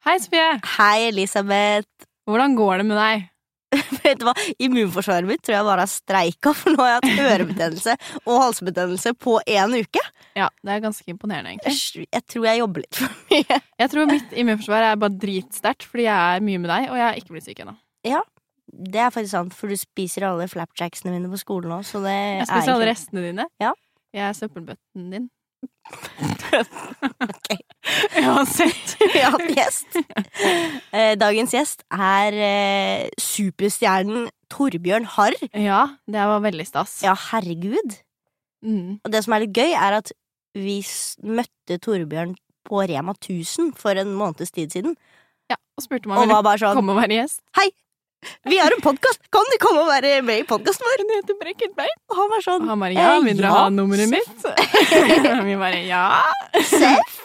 Hei, Sofie. Hei, Elisabeth. Hvordan går det med deg? Vet du hva? Immunforsvaret mitt tror jeg bare har streika, for nå har jeg hatt ørebetennelse og halsbetennelse på én uke. Ja, det er ganske imponerende, egentlig. Jeg, tror jeg jobber litt for mye. Jeg tror mitt immunforsvar er bare dritsterkt, fordi jeg er mye med deg, og jeg er ikke blitt syk ennå. Det er faktisk sant, for du spiser alle flapjacksene mine på skolen nå, så det er Jeg er spiser alle restene dine. Ja. Jeg er søppelbøtten din. Ok. Uansett. Vi har hatt gjest. Dagens gjest er eh, superstjernen Torbjørn Harr. Ja, det var veldig stas. Ja, herregud. Mm. Og det som er litt gøy, er at vi møtte Torbjørn på Rema 1000 for en måneds tid siden, ja og spurte om han ville sånn komme og være gjest. Vi har en podkast! Kan du komme og være med i podkasten vår? Hun heter Brekket bein. Og han var sånn han bare ja, vil dere ja. ha nummeret mitt? Vi bare ja. Seff.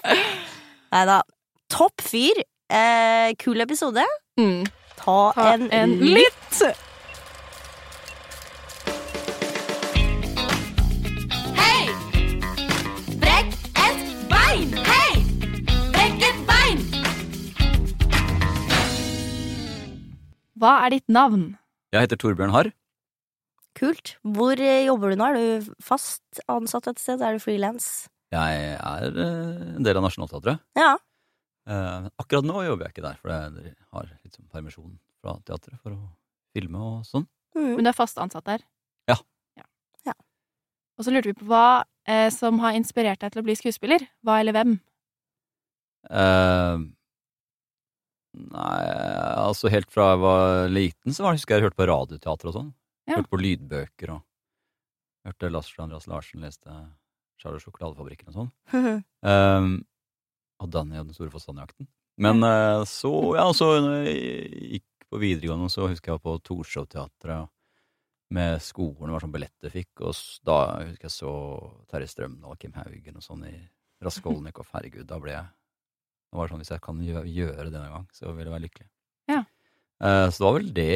Nei da. Topp fyr. Eh, kul episode. Mm. Ta, Ta en, en litt. litt. Hva er ditt navn? Jeg heter Torbjørn Harr. Kult. Hvor eh, jobber du nå? Er du fast ansatt et sted? Er du frilans? Jeg er eh, en del av Nationaltheatret. Ja. Eh, akkurat nå jobber jeg ikke der, for jeg har litt sånn permisjon fra teatret for å filme og sånn. Mm. Men du er fast ansatt der? Ja. Ja. Og så lurte vi på hva eh, som har inspirert deg til å bli skuespiller. Hva eller hvem? Eh, nei, altså helt fra jeg var liten, så var, husker jeg jeg hørte på radioteater og sånn. Ja. Hørte på lydbøker og hørte Lars Andreas Larsen leste Charles Sjokoladefabrikken og sånn. Um, og Danny og den store Fossandjakten. Men eh, så, ja, så når jeg gikk på videregående, så husker jeg var på Torshov-teatret med skolen, det var sånn billett jeg fikk, og da husker jeg så Terje Strømdal og Kim Haugen og sånn i Raskolnikov. Herregud, da ble jeg Det var sånn, hvis jeg kan gjøre, det en gang, så vil jeg være lykkelig. Ja. Eh, så det var vel det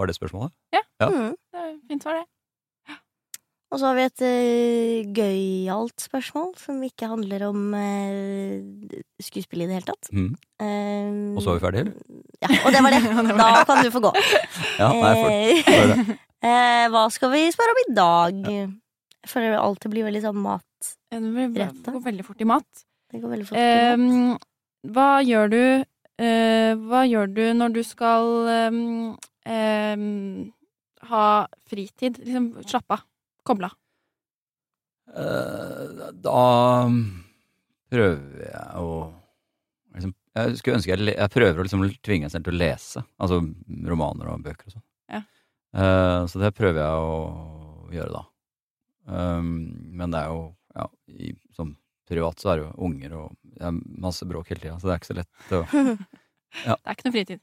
Var det spørsmålet? Ja. Mm. Det er fint svar, det. Og så har vi et uh, gøyalt spørsmål som ikke handler om uh, skuespill i det hele tatt. Mm. Eh, Og så er vi ferdige, eller? Ja, og det var det. Ja, var Da kan du få gå. Ja, nei, for, Eh, for det. eh, hva skal vi spørre om i dag? Jeg føler det alltid blir veldig sånn mat. Ja, Det blir- går veldig fort i mat. Det går veldig fort. Um. Ehm, hva gjør du uh, Hva gjør du når du skal um, um, ha fritid? Liksom slappe av. Koble av. Uh, da prøver jeg å liksom, Jeg skulle ønske jeg, jeg prøver å liksom tvinge meg selv til å lese. Altså romaner og bøker og sånn. Ja. Uh, så det prøver jeg å gjøre, da. Um, men det er jo ja, i, som privat så er det jo unger og det er masse bråk hele tida, så det er ikke så lett å Det er ikke noe fritid.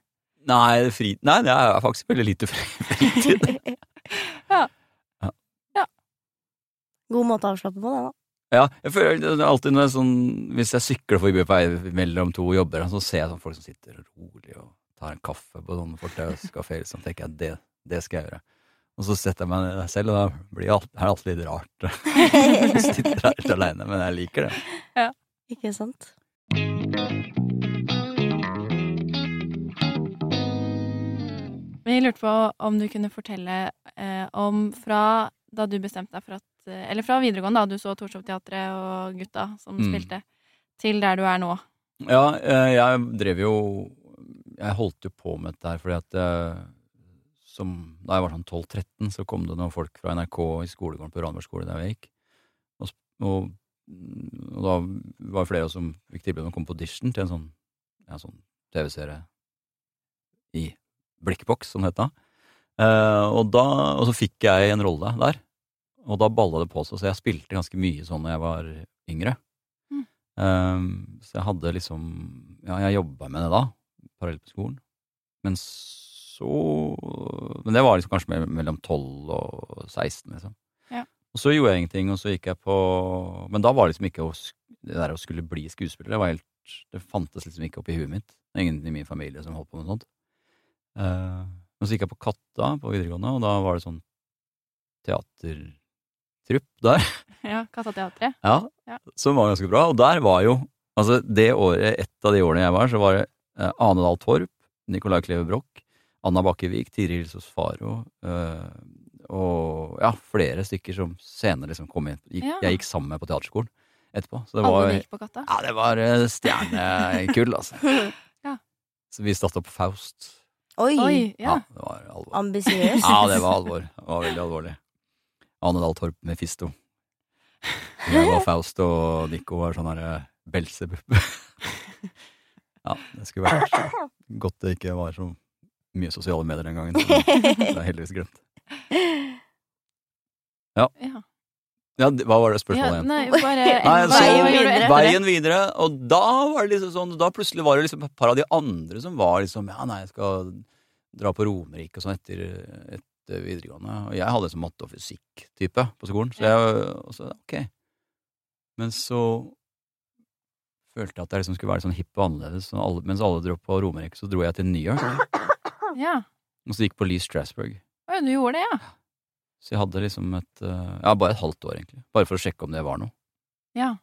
Nei, fri, nei det er faktisk veldig lite fritid Ja God måte å avslappe på, det, da. Ja, jeg føler er alltid når jeg sånn Hvis jeg sykler forbi på vei mellom to jobber, så ser jeg sånn folk som sitter rolig og tar en kaffe på sånne fortauskafeer, så tenker jeg det, det skal jeg gjøre. Og så setter jeg meg ned der selv, og da blir alt- er det alltid litt rart. Jeg sitter her helt aleine, men jeg liker det. Ja, Ikke sant? Vi lurte på om du kunne fortelle eh, om fra da du bestemte deg for at eh, Eller fra videregående, da du så Torshov-teatret og gutta som Mm. spilte, til der du er nå. Ja, eh, jeg drev jo Jeg holdt jo på med dette her fordi at eh, som, Da jeg var sånn 12-13, så kom det noen folk fra NRK i skolegården på Ranberg skole der jeg gikk. Og, og, og da var det flere som fikk tilbud om å komme på audition til en sånn, ja, sånn TV-serie i Blikkboks, som det het da. Eh, og da. Og så fikk jeg en rolle der. Og da balla det på seg, så jeg spilte ganske mye sånn når jeg var yngre. Mm. Eh, så jeg hadde liksom Ja, jeg jobba med det da, parallelt på skolen. Men så Men det var liksom kanskje me- mellom 12 og 16, liksom. Ja. Og så gjorde jeg ingenting, og så gikk jeg på Men da var det liksom ikke å, det der å skulle bli skuespiller. Det var helt Det fantes liksom ikke oppi huet mitt. Ingen i min familie som holdt på med sånt. Uh, men så gikk jeg på Katta på videregående, og da var det sånn teatertrupp der. Ja, Kattateatret. Ja, Ja. som var ganske bra. Og der var jo Altså, det året, et av de årene jeg var, så var det eh, Ane Dahl Torp, Nicolai Kleve Broch, Anna Bakkevik, Tiril Hilsås Faro eh, og ja, flere stykker som senere liksom kom inn. Gikk, Ja. Jeg gikk sammen med på teaterskolen etterpå. Så det var, gikk på katta. ja, det var eh, stjernekull, altså. Ja. Så vi satte opp Faust. Oi, Oi, Ja, ja. det var alvor. Ambisiøst. Ja, det var alvor. Det var veldig alvorlig. Ane Dahl Torp med Fisto. Jeg var Faust, og Nico var sånn herre Belzebub. Ja, det skulle vært godt det ikke var så mye sosiale medier den gangen. Det er heldigvis glemt. ja. Ja, hva var det spørsmålet igjen? nei, bare Nei, så, veien, du etter det? Veien videre, og da var det liksom sånn Da plutselig var det liksom et par av de andre som var liksom Ja, nei, jeg skal dra på Romerike og sånn etter, etter videregående. Og jeg hadde liksom matte og fysikk-type på skolen, så jeg så, ok. Men så følte jeg at jeg liksom skulle være sånn hipp og annerledes. Så alle, mens alle dro på Romerike, så dro jeg til New York, Ja. og så gikk på Lee Strasberg. Ja, du gjorde det, ja. Så jeg hadde liksom et eh, Ja, bare et halvt år, egentlig. Bare for å sjekke om det var noe. Ja.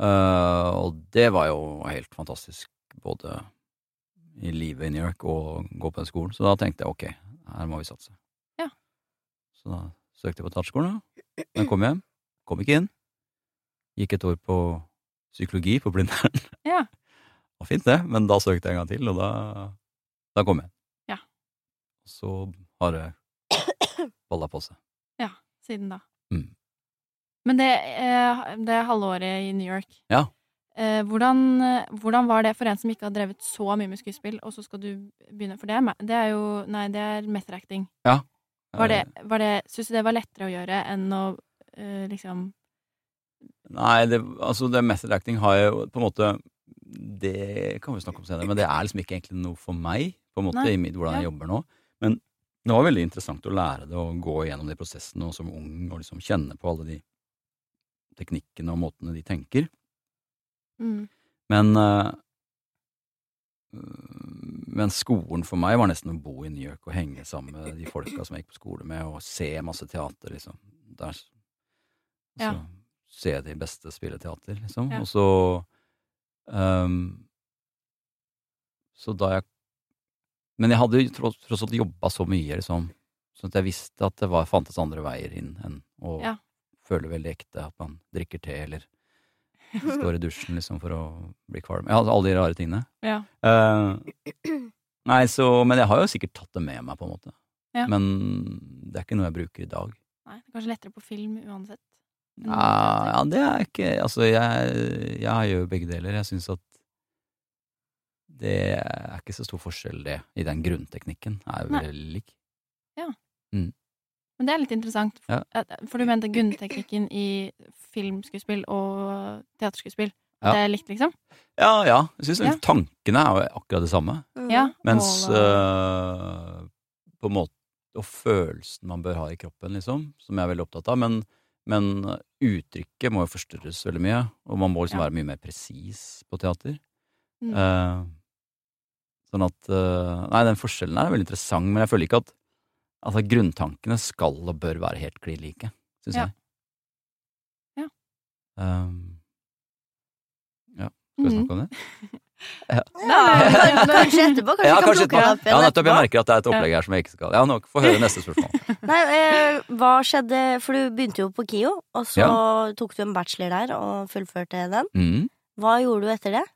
Uh, og det var jo helt fantastisk, både i livet i New York og gå på den skolen. Så da tenkte jeg ok, her må vi satse. Ja. Så da søkte jeg på Tatskolen, da. Men kom hjem. Kom ikke inn. Gikk et år på psykologi på Blindern. Ja. Det var fint, det, men da søkte jeg en gang til, og da, da kom jeg. Ja. Så har det balla på seg. Ja, Siden da. Mm. Men det, eh, det halvåret i New York Ja. eh, hvordan, hvordan var det for en som ikke har drevet så mye med skuespill, og så skal du begynne For det er, det er jo Nei, det er method acting. Var det, Eh, var det, Syns du det var lettere å gjøre enn å liksom Nei, det, altså det method acting har jeg jo på en måte Det kan vi snakke om senere, men det er liksom ikke egentlig noe for meg, på en måte, Nei, i hvordan jeg ja. jobber nå. Men det var veldig interessant å lære det og gå gjennom de prosessene og som ung og liksom kjenne på alle de teknikkene og måtene de tenker. mm, Men eh, Men skolen for meg var nesten å bo i New York og henge sammen med de folka som jeg gikk på skole med, og se masse teater, liksom. Der, så Ja. se de beste spille teater, liksom. Ja. Og så ehm, Så da jeg Men jeg hadde tross, tross alt jobba så mye, liksom, sånn at jeg visste at det var, fantes andre veier inn enn å Ja. føle veldig ekte at man drikker te eller står i dusjen liksom for å bli kvalm. Ja, hadde alle de rare tingene. Ja. Uh, nei, så Men jeg har jo sikkert tatt det med meg, på en måte. Ja. Men det er ikke noe jeg bruker i dag. Nei, det er kanskje lettere på film uansett. Ja, det er ikke Altså, jeg, jeg gjør begge deler. Jeg syns at det er ikke så stor forskjell, det, i den grunnteknikken. Er jo veldig lik. Men det er litt interessant, Ja. for du mente grunnteknikken i filmskuespill og teaterskuespill. Ja. Det er likt, liksom? Ja, ja. Jeg syns Ja. tankene er jo akkurat det samme. Mm. Ja. Mens øh, på en måte Og følelsen man bør ha i kroppen, liksom, som jeg er veldig opptatt av. Men, men uttrykket må jo forstørres veldig mye, og man må liksom Ja. være mye mer presis på teater. Mm. Uh, sånn at uh, Nei, den forskjellen her er veldig interessant, men jeg føler ikke at Altså, grunntankene skal og bør være helt klin like, syns Ja. jeg. Ja. Um, ja, skal vi Mhm. snakke om det? Ja, men kanskje etterpå. Kanskje Ja, kan kanskje plukke det opp Ja, igjen nettopp. Jeg merker at det er et opplegg her som jeg ikke skal Ja, nå få høre neste spørsmål. Nei, eh, hva skjedde For du begynte jo på KIO, og så tok du en bachelor der og fullførte den. Mm. Hva gjorde du etter det?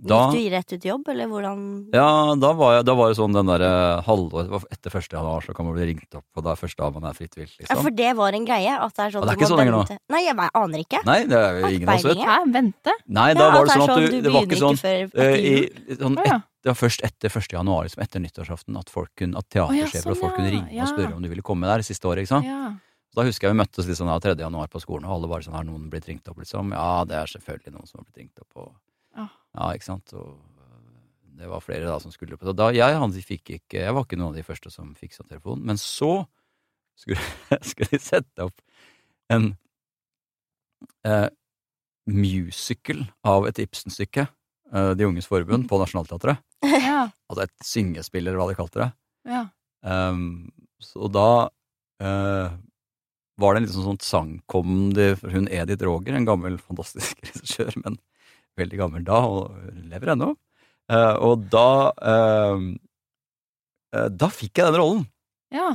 Da, Gikk du rett ut i jobb, eller hvordan ja, da var, jeg, da var det sånn den derre halvår Etter første januar så kan man bli ringt opp, og da er første dag man er fritt vilt, liksom. Ja, for det var en greie? At det er sånn Ja, det er du ikke må sånn lenger nå. Nei, jeg jeg aner ikke. Nei, det er jo ingen av oss vet. Hæ, vente? Nei, da Ja, var det sånn at du, du Det var ikke sånn før eh, i, sånn ja. et, Det var først etter 1. januar, liksom etter nyttårsaften, at, folk kunne, at teatersjefer sånn, og folk kunne ringe Ja. og spørre om du ville komme der siste året. ikke sant? Ja. Da husker jeg vi møttes liksom da 3. januar på skolen, og alle bare sånn Har noen blitt ringt opp, liksom? Ja, det er selvfølgelig noen som har blitt ringt opp, og Ja. Ja, ikke sant. Og øh, det var flere da som skulle på det. Da jeg han fikk ikke Jeg var ikke noen av de første som fikk sånn telefon. Men så skulle, skulle de sette opp en eh, musical av et Ibsen-stykke, eh, De unges forbund, på Nationaltheatret. Ja. Altså et syngespill, eller hva de kalte det. ja. Um, så da uh, var det en liten sånn sangkom hun Edith Roger, en gammel, fantastisk regissør, men veldig gammel da, og lever ennå. Uh, og da uh, uh, Da fikk jeg den rollen. Ja.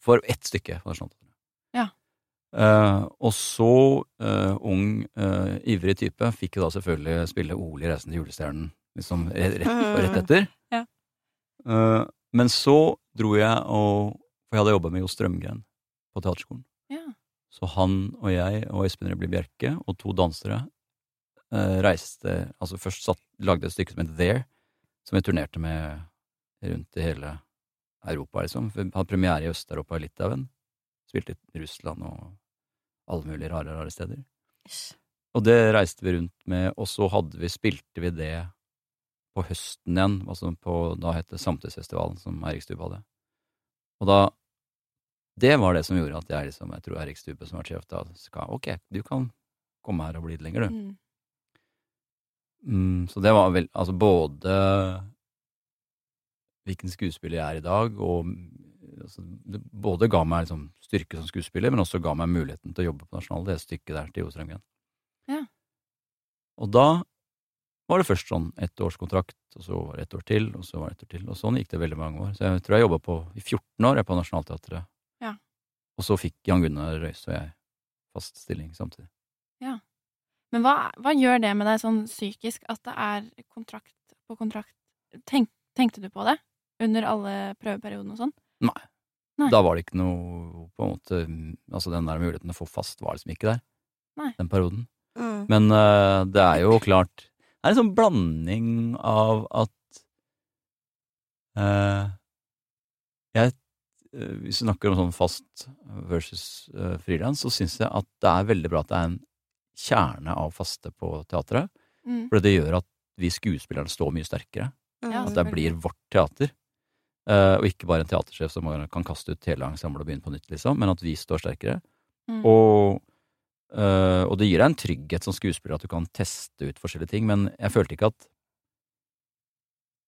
for ett stykke. Ja. Og så, ung, ivrig type, fikk jo da selvfølgelig spille Ole i Reisen til julestjernen liksom rett, rett, etter. Ja. Men så dro jeg og For jeg hadde jobba med Jo Strømgren på teaterskolen. ja. Så han og jeg og Espen Rebli Bjerke og to dansere reiste Altså først satt, lagde et stykke som het There, som vi turnerte med rundt i hele Europa, liksom. Vi hadde premiere i Øst-Europa i Litauen. Spilte i Russland og alle mulige rare, rare steder. Og det reiste vi rundt med, og så hadde vi, spilte vi det på høsten igjen, altså på, da het det Samtidsfestivalen, som Eirik Stube hadde. Og da Det var det som gjorde at jeg liksom, jeg tror Eirik Stube, som var sjef da, skal ok, du kan komme her og bli litt lenger, du. Mm. Mm, så det var vel Altså både hvilken skuespiller jeg er i dag, og altså, det både ga meg liksom styrke som skuespiller, men også ga meg muligheten til å jobbe på Nasjonal, det stykket der til Jo Strømgren. Ja. Og da var det først sånn ettårskontrakt, og så var det ett år til, og så var det ett år til, og sånn gikk det veldig mange år. Så jeg tror jeg jobba på i 14 år jeg på Nationaltheatret. Ja. Og så fikk Jan Gunnar Røise og jeg fast stilling samtidig. Men hva, hva gjør det med deg sånn psykisk at det er kontrakt på kontrakt? Tenk, tenkte du på det under alle prøveperiodene og sånn? Nei. Da var det ikke noe på en måte Altså den der muligheten å få fast var liksom ikke der. Nei. Den perioden. Mm. Men uh, det er jo klart Det er en sånn blanding av at uh, Jeg eh, Hvis vi snakker om sånn fast versus uh, frilans, så syns jeg at det er veldig bra at det er en kjerne av faste på teatret. Mm. For det gjør at vi skuespillerne står mye sterkere. Ja. At det blir vårt teater. Uh, og ikke bare en teatersjef som kan kaste ut hele ensemblet og begynne på nytt, liksom, men at vi står sterkere. Mm. Og, uh, og det gir deg en trygghet som skuespiller at du kan teste ut forskjellige ting, men jeg følte ikke at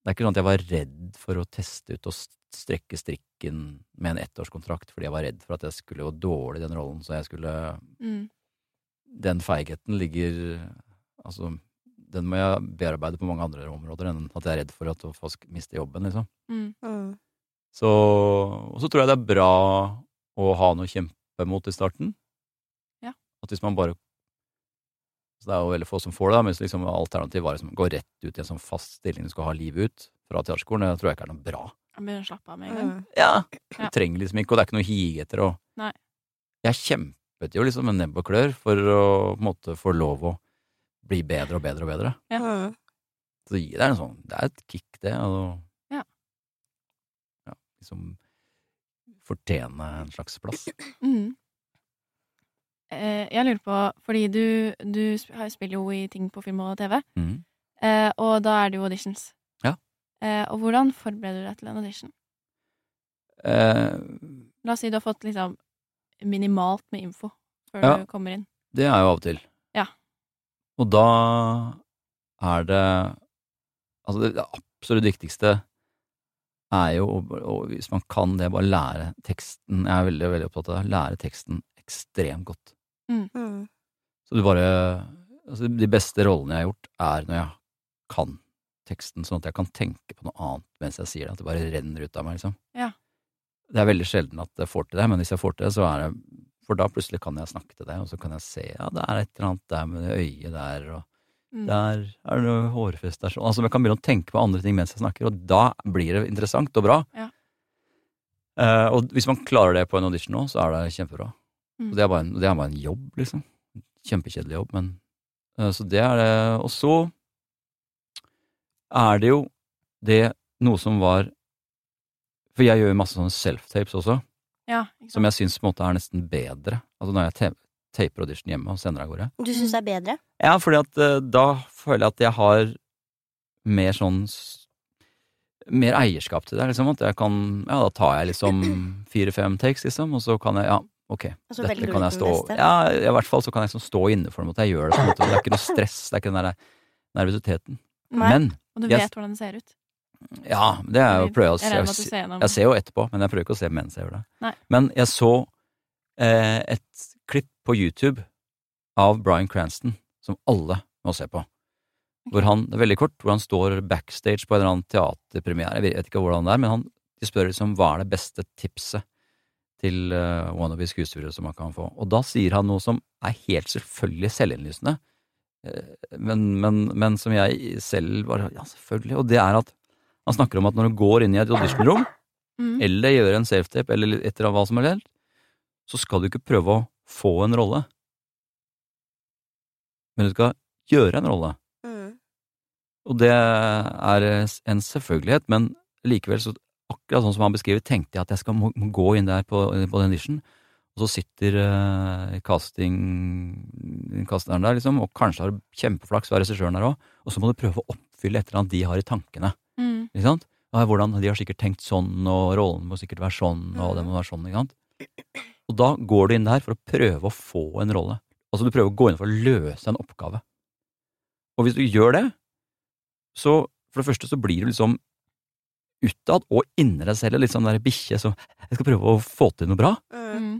Det er ikke sånn at jeg var redd for å teste ut og strekke strikken med en ettårskontrakt fordi jeg var redd for at jeg skulle gå dårlig i den rollen, så jeg skulle Mm. Den feigheten ligger Altså, den må jeg bearbeide på mange andre områder enn at jeg er redd for at å få sk- miste jobben, liksom. Mm. Mm. Så, og så tror jeg det er bra å ha noe å kjempe mot i starten. Ja. At hvis man bare Så det er jo veldig få som får det, da, men hvis liksom alternativet var liksom gå rett ut i en sånn fast stilling du skal ha livet ut fra teaterskolen, det tror jeg ikke er noe bra. Jeg begynner å slappe av med en gang. Mm. Ja, Ja. Du trenger liksom ikke, og det er ikke noe å hige etter. Og Nei. Jeg kjempet jo liksom med nebb og klør for å på en måte få lov å bli bedre og bedre og bedre. Ja. Mm. Så det er en sånn, det er et kick, det. Altså, Ja. ja, liksom fortjene en slags plass. Mm. Eh, jeg lurer på, fordi du, du spiller jo i ting på film og TV, mm. eh, og da er det jo auditions. Ja. Eh, og hvordan forbereder du deg til en audition? Eh, La oss si du har fått liksom minimalt med info før Ja. du kommer inn. det er jo av og til. Ja. Og da er det Altså, det, absolutt viktigste er jo, og hvis man kan det, bare lære teksten. Jeg er veldig, veldig opptatt av det. Lære teksten ekstremt godt. Mm. Så du bare altså De beste rollene jeg har gjort, er når jeg kan teksten, sånn at jeg kan tenke på noe annet mens jeg sier det. At det bare renner ut av meg, liksom. Ja. Det er veldig sjelden at jeg får til det, men hvis jeg får til det, så er det For da plutselig kan jeg snakke til det, og så kan jeg se ja, det er et eller annet der med det øyet der, og Mm. der er det noe hårfest der sånn. Altså, jeg kan begynne å tenke på andre ting mens jeg snakker, og da blir det interessant og bra. Ja. Uh, og hvis man klarer det på en audition nå, så er det kjempebra. Mm. Og det er, bare en, det er bare en jobb, liksom. Kjempekjedelig jobb, men uh, Så det er det. Og så er det jo det noe som var For jeg gjør jo masse sånne self-tapes også, Ja, som jeg syns på en måte er nesten bedre. Altså når jeg ta- taper audition hjemme og sender av gårde. Du syns det er bedre? Ja, fordi at eh, da føler jeg at jeg har mer sånn Mer eierskap til det, liksom. At jeg kan Ja, da tar jeg liksom fire-fem takes, liksom, og så kan jeg Ja, ok. Dette kan jeg stå beste? Ja, i hvert fall så kan jeg liksom stå inne for det, at jeg gjør det. på en måte. Det er ikke noe stress, det er ikke den der nervøsiteten. Nei. Men Og du jeg- vet hvordan det ser ut. Ja, det er jo jeg. Jeg ser Jeg ser jo etterpå, men jeg prøver ikke å se mens jeg gjør det. Nei. Men jeg så eh, et klipp på YouTube av Bryan Cranston som alle må se på. Hvor han, det er veldig kort, hvor han står backstage på en eller annen teaterpremiere. Jeg vet ikke hvordan det er, men han, de spør liksom hva er det beste tipset til uh, wannabe skuespillere som man kan få. Og da sier han noe som er helt selvfølgelig selvinnlysende, eh, men, men, men som jeg selv bare Ja, selvfølgelig. Og det er at han snakker om at når du går inn i et auditionrom, Mm. eller gjør en self-tape, eller et eller annet hva som helst, så skal du ikke prøve å få en rolle, men du skal gjøre en rolle. Mm. Og det er en selvfølgelighet, men likevel, så akkurat sånn som han beskriver, tenkte jeg at jeg skal må, må gå inn der på, på den audition, og så sitter uh, casting casteren der, liksom, og kanskje har kjempeflaks, og er regissøren der òg, og så må du prøve å oppfylle et eller annet de har i tankene. Mm. Ikke sant? Og hvordan, de har sikkert tenkt sånn, og rollen må sikkert være sånn, og det må være sånn, ikke sant? Og da går du inn der for å prøve å få en rolle. Altså du prøver å gå inn for å løse en oppgave. Og hvis du gjør det, så for det første så blir du liksom utad og inni deg selv litt sånn der bikkje som jeg skal prøve å få til noe bra. Mm. Mm.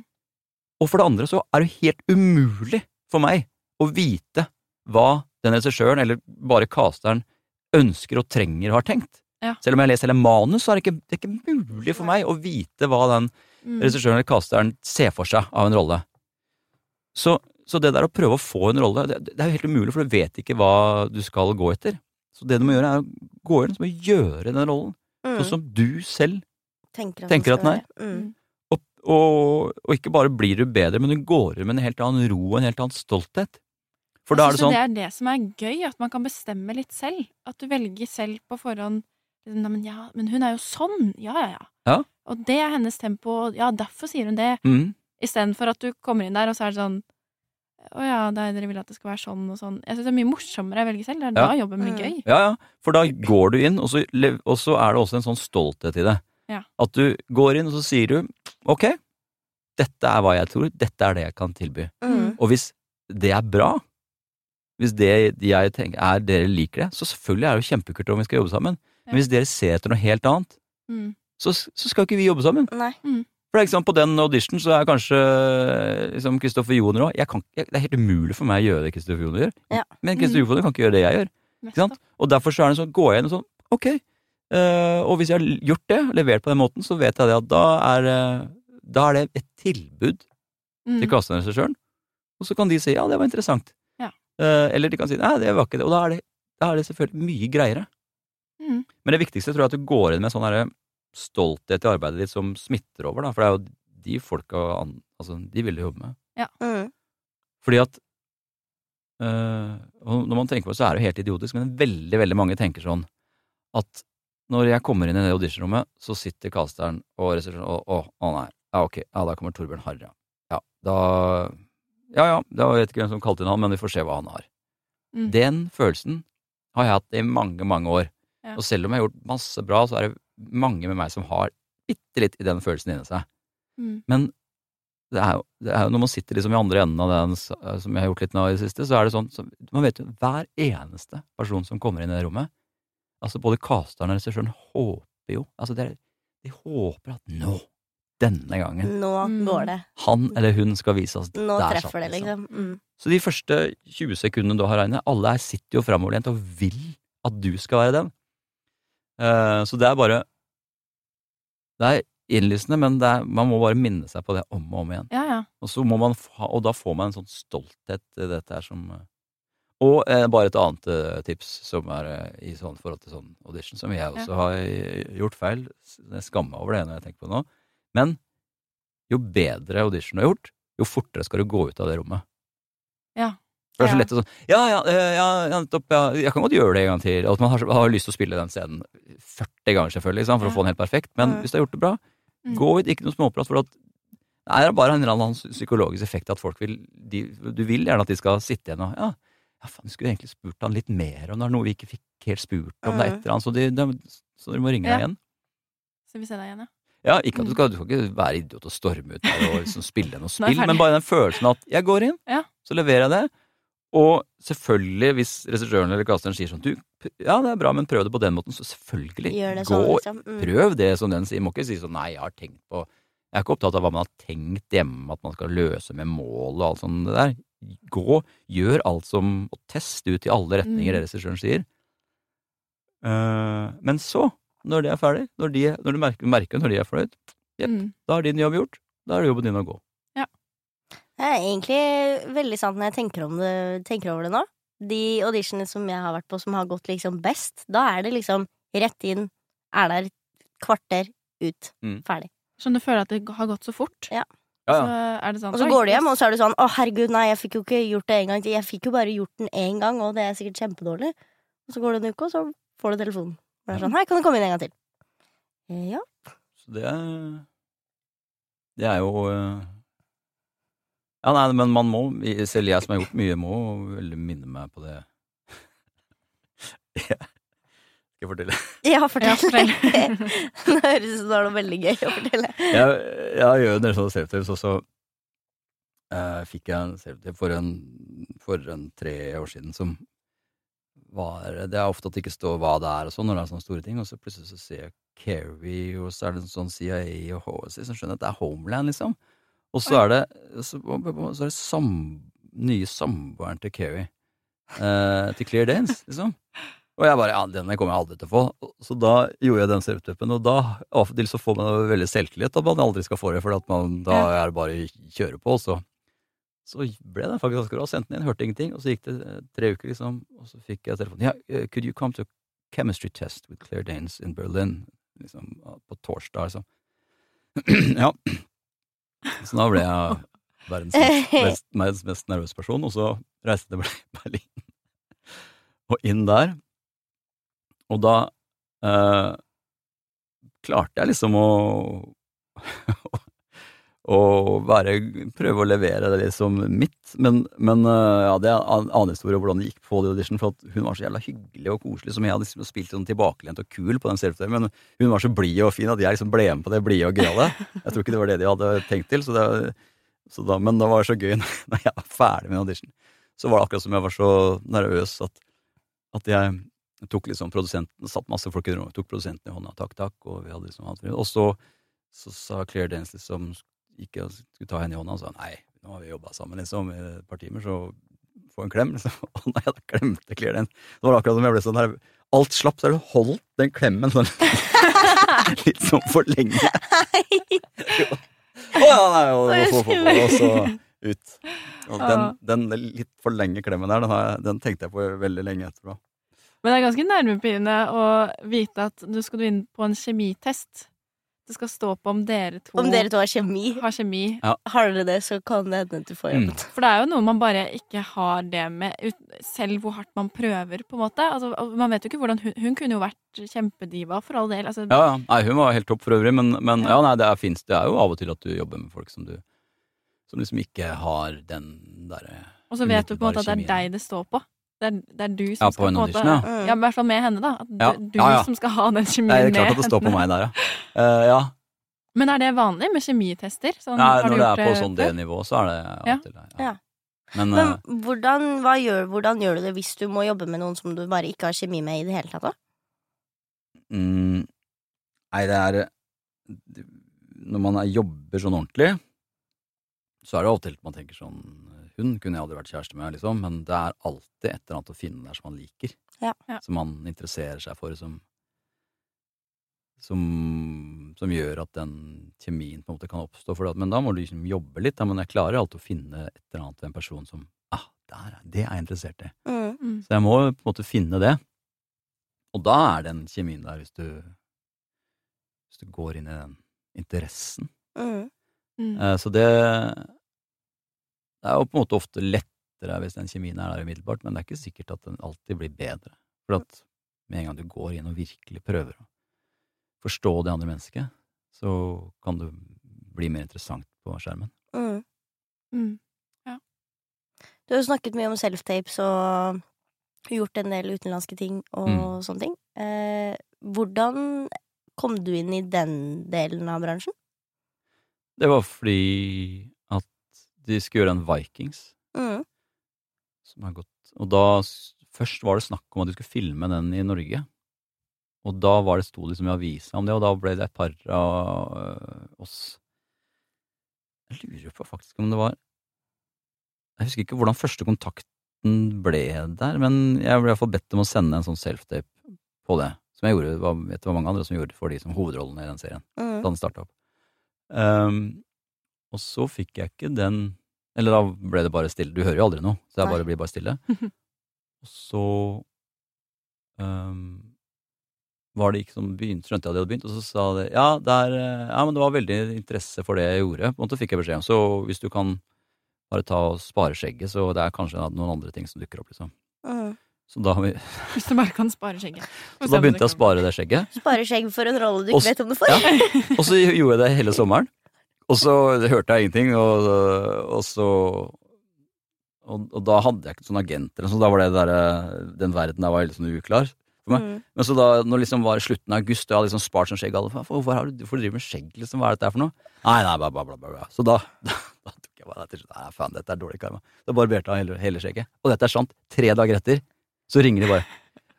Og for det andre så er det helt umulig for meg å vite hva den regissøren, eller bare casteren, ønsker og trenger og har tenkt. Ja. Selv om jeg leser hele manus, så er det ikke, det er ikke mulig for meg å vite hva den Mm. regissøren eller casteren ser for seg av en rolle. Så, så det der å prøve å få en rolle, det, det er jo helt umulig, for du vet ikke hva du skal gå etter. Så det du må gjøre, er å gå inn og gjøre den rollen, Mm. sånn som du selv Tenker at, tenker den at den er. Mm. og, og, og ikke bare blir du bedre, men du går inn med en helt annen ro og en helt annen stolthet. For da er det synes sånn Det er det som er gøy, at man kan bestemme litt selv. At du velger selv på forhånd. liksom, Nei, men ja, men hun er jo sånn! Ja, ja, ja. Ja. Og det er hennes tempo, og ja, derfor sier hun det. mm, Istedenfor at du kommer inn der, og så er det sånn Å ja, det er, dere vil at det skal være sånn og sånn. Jeg syns det er mye morsommere å velge selv. Det er Ja. da jobben blir gøy. Ja, ja, for da går du inn, og så, og så er det også en sånn stolthet i det. Ja. At du går inn, og så sier du ok, dette er hva jeg tror, dette er det jeg kan tilby. Mm. Og hvis det er bra, hvis det jeg tenker er dere liker det, så selvfølgelig er det jo kjempekult om vi skal jobbe sammen. Ja. Men hvis dere ser etter noe helt annet, Mm. så, så skal ikke vi jobbe sammen. Nei. For det er ikke sant, På den audition så er kanskje liksom Kristoffer Joner òg Det er helt umulig for meg å gjøre det Kristoffer Joner gjør. Ja. Men Kristoffer Joner kan ikke gjøre det jeg gjør. Ikke sant? Og derfor så er det sånn, går jeg inn og sånn, ok. Uh, og hvis jeg har gjort det, levert på den måten, så vet jeg det at da er, eh, da er det et tilbud Mm. til kasteregissøren. Og så kan de si ja, det var interessant. Ja. Eh, eller de kan si nei, det var ikke det. Og da er det, da er det selvfølgelig mye greiere. Mm. Men det viktigste tror jeg at du går inn med sånn derre stolthet i arbeidet ditt som smitter over, da. For det er jo de folka Altså, de vil du jobbe med. Mm. Fordi at øh, Når man tenker på det, så er det jo helt idiotisk, men veldig, veldig mange tenker sånn at når jeg kommer inn i det auditionrommet, så sitter casteren og resepsjonen og å, å nei, ja ok, ja da kommer Torbjørn Harra. Ja, da Ja ja, da vet ikke hvem som kalte inn han, men vi får se hva han har. Mm. Den følelsen har jeg hatt i mange, mange år. Ja. Og selv om jeg har gjort masse bra, så er det mange med meg som har bitte litt i den følelsen inni seg. Mm. Men det er, jo, det er jo når man sitter liksom i andre enden av den, som jeg har gjort litt nå i det siste, så er det sånn så Man vet jo hver eneste person som kommer inn i det rommet, altså både casteren og regissøren håper jo Altså, det de håper at nå, denne gangen, Nå Mm. går det. han eller hun skal vise oss Nå der treffer det, liksom. Mm. Så de første 20 sekundene du har regnet, alle her sitter jo framoverlent og vil at du skal være den. Uh, så det er bare Det er innlysende, men det er, man må bare minne seg på det om og om igjen. Ja, ja. Og, så må man fa, og da får man en sånn stolthet i dette her som Og eh, bare et annet eh, tips som er eh, i sånn forhold til sånn audition, som jeg også har eh, gjort feil. Jeg skammer meg over det når jeg tenker på det nå. Men jo bedre audition du har gjort, jo fortere skal du gå ut av det rommet. Ja. Det er så lett å sånn Ja, ja, eh, ja, ja, nettopp, ja, jeg kan godt gjøre det en gang til. At man har, har lyst til å spille den scenen 40 ganger, selvfølgelig, for Ja. å få den helt perfekt. Men hvis du har gjort det bra, Mm. gå ut, ikke noe småprat. For at det er bare en eller annen psykologisk effekt at folk vil de, Du vil gjerne at de skal sitte igjen og Ja, ja faen, vi skulle egentlig spurt han litt mer om det er noe vi ikke fikk helt spurt om. Det er et eller annet, så, de, de, så dere må ringe deg igjen. Så vi ser deg igjen, ja. Ja, ikke at du skal, du skal ikke være idiot og storme ut der og liksom spille noe spill, men bare den følelsen at jeg går inn, Ja. så leverer jeg det. Og selvfølgelig, hvis regissøren eller casteren sier sånn du, ja det er bra, men prøv det på den måten, så selvfølgelig, Gjør det gå, sånn, liksom. Mm. prøv det som den sier. Må ikke si sånn nei, jeg har tenkt på Jeg er ikke opptatt av hva man har tenkt hjemme, at man skal løse med mål og alt sånt det der. gå, gjør alt som Og test ut i alle retninger Mm. det regissøren sier. Uh, men så, når de er ferdig, når, de, når du merker, merker når de er fornøyd, Jepp. Mm. da er din jobb gjort. Da er det jobben din å gå. Det er egentlig veldig sant når jeg tenker, om det, tenker over det nå. De auditionene som jeg har vært på som har gått liksom best, da er det liksom rett inn, er der kvarter, ut, Mm. ferdig. Så du føler at det har gått så fort. Ja. Ja, Så ja. er det sånn Og så går du hjem, og så er du sånn Å, herregud, nei, jeg fikk jo ikke gjort det en gang til. Jeg fikk jo bare gjort den én gang, og det er sikkert kjempedårlig. Og så går det en uke, og så får du telefonen. Og det er sånn Hei, kan du komme inn en gang til? Ja. Så det er Det er jo eh, Ja, nei, men man må, selv jeg som har gjort mye, må veldig minne meg på det. Ja. Skal jeg fortelle? Ja, Ja, fortell. Nå høres det ut som du har noe veldig gøy å fortelle. Jeg, jeg gjør en del sånne self-tapes, og så eh, fikk jeg en self-tape for, for en tre år siden som var Det er ofte at det ikke står hva det er og sånn når det er sånne store ting, og så plutselig så ser jeg Kerry, og så er det en sånn CIA og HSI som skjønner at det er Homeland, liksom. Og så er det så, så er det sam, nye samboeren til Kerry. Eh, til Clear Danes, liksom. Og jeg bare ja, den kommer jeg aldri til å få. Så da gjorde jeg den self-tapen, og da av og til så får man veldig selvtillit at man aldri skal få det, for at man, da er det bare å kjøre på. Og så, så ble det faktisk ganske bra. Sendte den inn, hørte ingenting, og så gikk det eh, tre uker, liksom, og så fikk jeg telefonen. Ja, yeah, could you come to a chemistry test with Claire Danes in Berlin? Liksom, på torsdag, liksom. ja. Så da ble jeg verdens mest, mest, mest nervøse person, og så reiste jeg til Berlin. Og inn der. Og da eh, klarte jeg liksom å å være, prøve å levere det liksom mitt, men, men eh, ja, det er en annen historie hvordan det gikk på The Audition, for hun var så jævla hyggelig og koselig, som jeg hadde liksom spilt sånn tilbakelent og kul på den self men hun var så blid og fin at jeg liksom ble med på det blide og gøyale. Jeg tror ikke det var det de hadde tenkt til, så det, så da, men det var så gøy når jeg var ferdig med audition. Så var det akkurat som jeg var så nervøs at, at jeg tok liksom produsenten, satt masse folk i rommet, tok produsenten i hånda, takk, takk, og vi hadde liksom hatt Og så, så sa Claire Danes liksom, gikk jeg og skulle ta henne i hånda, og sa nei, nå har vi jobba sammen liksom i et par timer, så få en klem, liksom. Å nei, da glemte Claire den. Det var akkurat som jeg ble sånn der, alt slapp, så har du holdt den klemmen sånn litt sånn for lenge. Å ja, nei, og, og, så- og, og så ut. Og den, den litt for lenge klemmen der, den, den tenkte jeg på veldig lenge etterpå. Men det er ganske nærmepirrende å vite at du skal inn på en kjemitest. Det skal stå på om dere to, Om dere to har kjemi, har kjemi. har dere det, så kan det hende at du får Mm. For det er jo noe man bare ikke har det med, ut- selv hvor hardt man prøver, på en måte. Altså, man vet jo ikke hvordan hun, hun kunne jo vært kjempediva, for all del. Altså, Ja, ja. Nei, hun var helt topp for øvrig, men, men ja, nei, det er, finnes, det er jo av og til at du jobber med folk som du Som liksom ikke har den derre og så vet du på en måte at det er kjemien. deg det står på. Det er, det er du som Ja, på skal en på en måte, ja. Ja. I hvert fall med henne, da. At Ja, det er du ja, ja. som skal ha den kjemien Nei, det er klart at det står på meg der, ja. Uh, ja. Men er det vanlig med kjemitester? Sånn, Nei, når det er på sånn det nivå, så er det til det. Ja. Men, eh, Men hvordan, hva gjør, hvordan gjør du det hvis du må jobbe med noen som du bare ikke har kjemi med i det hele tatt? da? mm, Nei, det er Når man er, jobber sånn ordentlig, så er det av og til man tenker sånn Hun kunne jeg aldri vært kjæreste med, liksom, men det er alltid et eller annet å finne der som man liker. Ja. Ja. Som man interesserer seg for, som som, som gjør at den kjemien på en måte kan oppstå. For det. men da må du liksom jobbe litt. Da, men jeg klarer alltid å finne et eller annet ved en person som ah, der, er- det er jeg interessert i. Mm. Mm. Så jeg må på en måte finne det. Og da er den kjemien der, hvis du, hvis du går inn i den interessen. Mm. Mm. Eh, Så det, det er jo på en måte ofte lettere hvis den kjemien er der umiddelbart, men det er ikke sikkert at den alltid blir bedre. For at med en gang du går inn og virkelig prøver å forstå det andre mennesket, så kan det bli mer interessant på skjermen. Mm. Mm. Du har jo snakket mye om self-tapes og gjort en del utenlandske ting og Mm. sånne ting. Eh, hvordan kom du inn i den delen av bransjen? Det var fordi de skulle gjøre en Vikings Mm. som har gått Og da Først var det snakk om at de skulle filme den i Norge. Og da var det, sto liksom i avisa om det, og da ble det et par av øh, oss Jeg lurer på faktisk om det var Jeg husker ikke hvordan første kontakten ble der, men jeg ble i hvert fall bedt om å sende en sånn self-tape på det. Som jeg gjorde, var, vet det var mange andre som gjorde for de som hovedrollene i den serien. Da Mm. den starta opp. Ehm, og så fikk jeg ikke den Eller da ble det bare stille. Du hører jo aldri noe, så jeg bare blir bare stille. og så um, var det ikke som begynt, skjønte jeg at de hadde begynt, og så sa de ja, det er, eh, ja, men det var veldig interesse for det jeg gjorde. På en måte fikk jeg beskjed om. Så hvis du kan bare ta og spare skjegget, så det er kanskje noen andre ting som dukker opp, liksom. Uh. Så da, har vi, Hvis du bare kan spare skjegget. så da begynte jeg å spare det skjegget. Spare skjegg for en rolle du ikke Også, vet om du får. Ja. Og så gjorde jeg det hele sommeren. Og så hørte jeg ingenting, og, og så og, og da hadde jeg ikke sånn agent, så da var det der, eh, den verden der var litt sånn uklar. for meg. Mm. Men så da når liksom var slutten av august, og jeg hadde liksom spart sånn skjegg alle, Hvorfor, har du, hvorfor driver du med skjegg, liksom? Hva er dette her for noe? Nei, nei, bla, bla, bla, bla. Så da, da, da tok jeg bare til slutt Nei, faen, dette er dårlig karma. Da barberte jeg hele, hele skjegget. Og dette er sant. Tre dager etter så ringer de bare.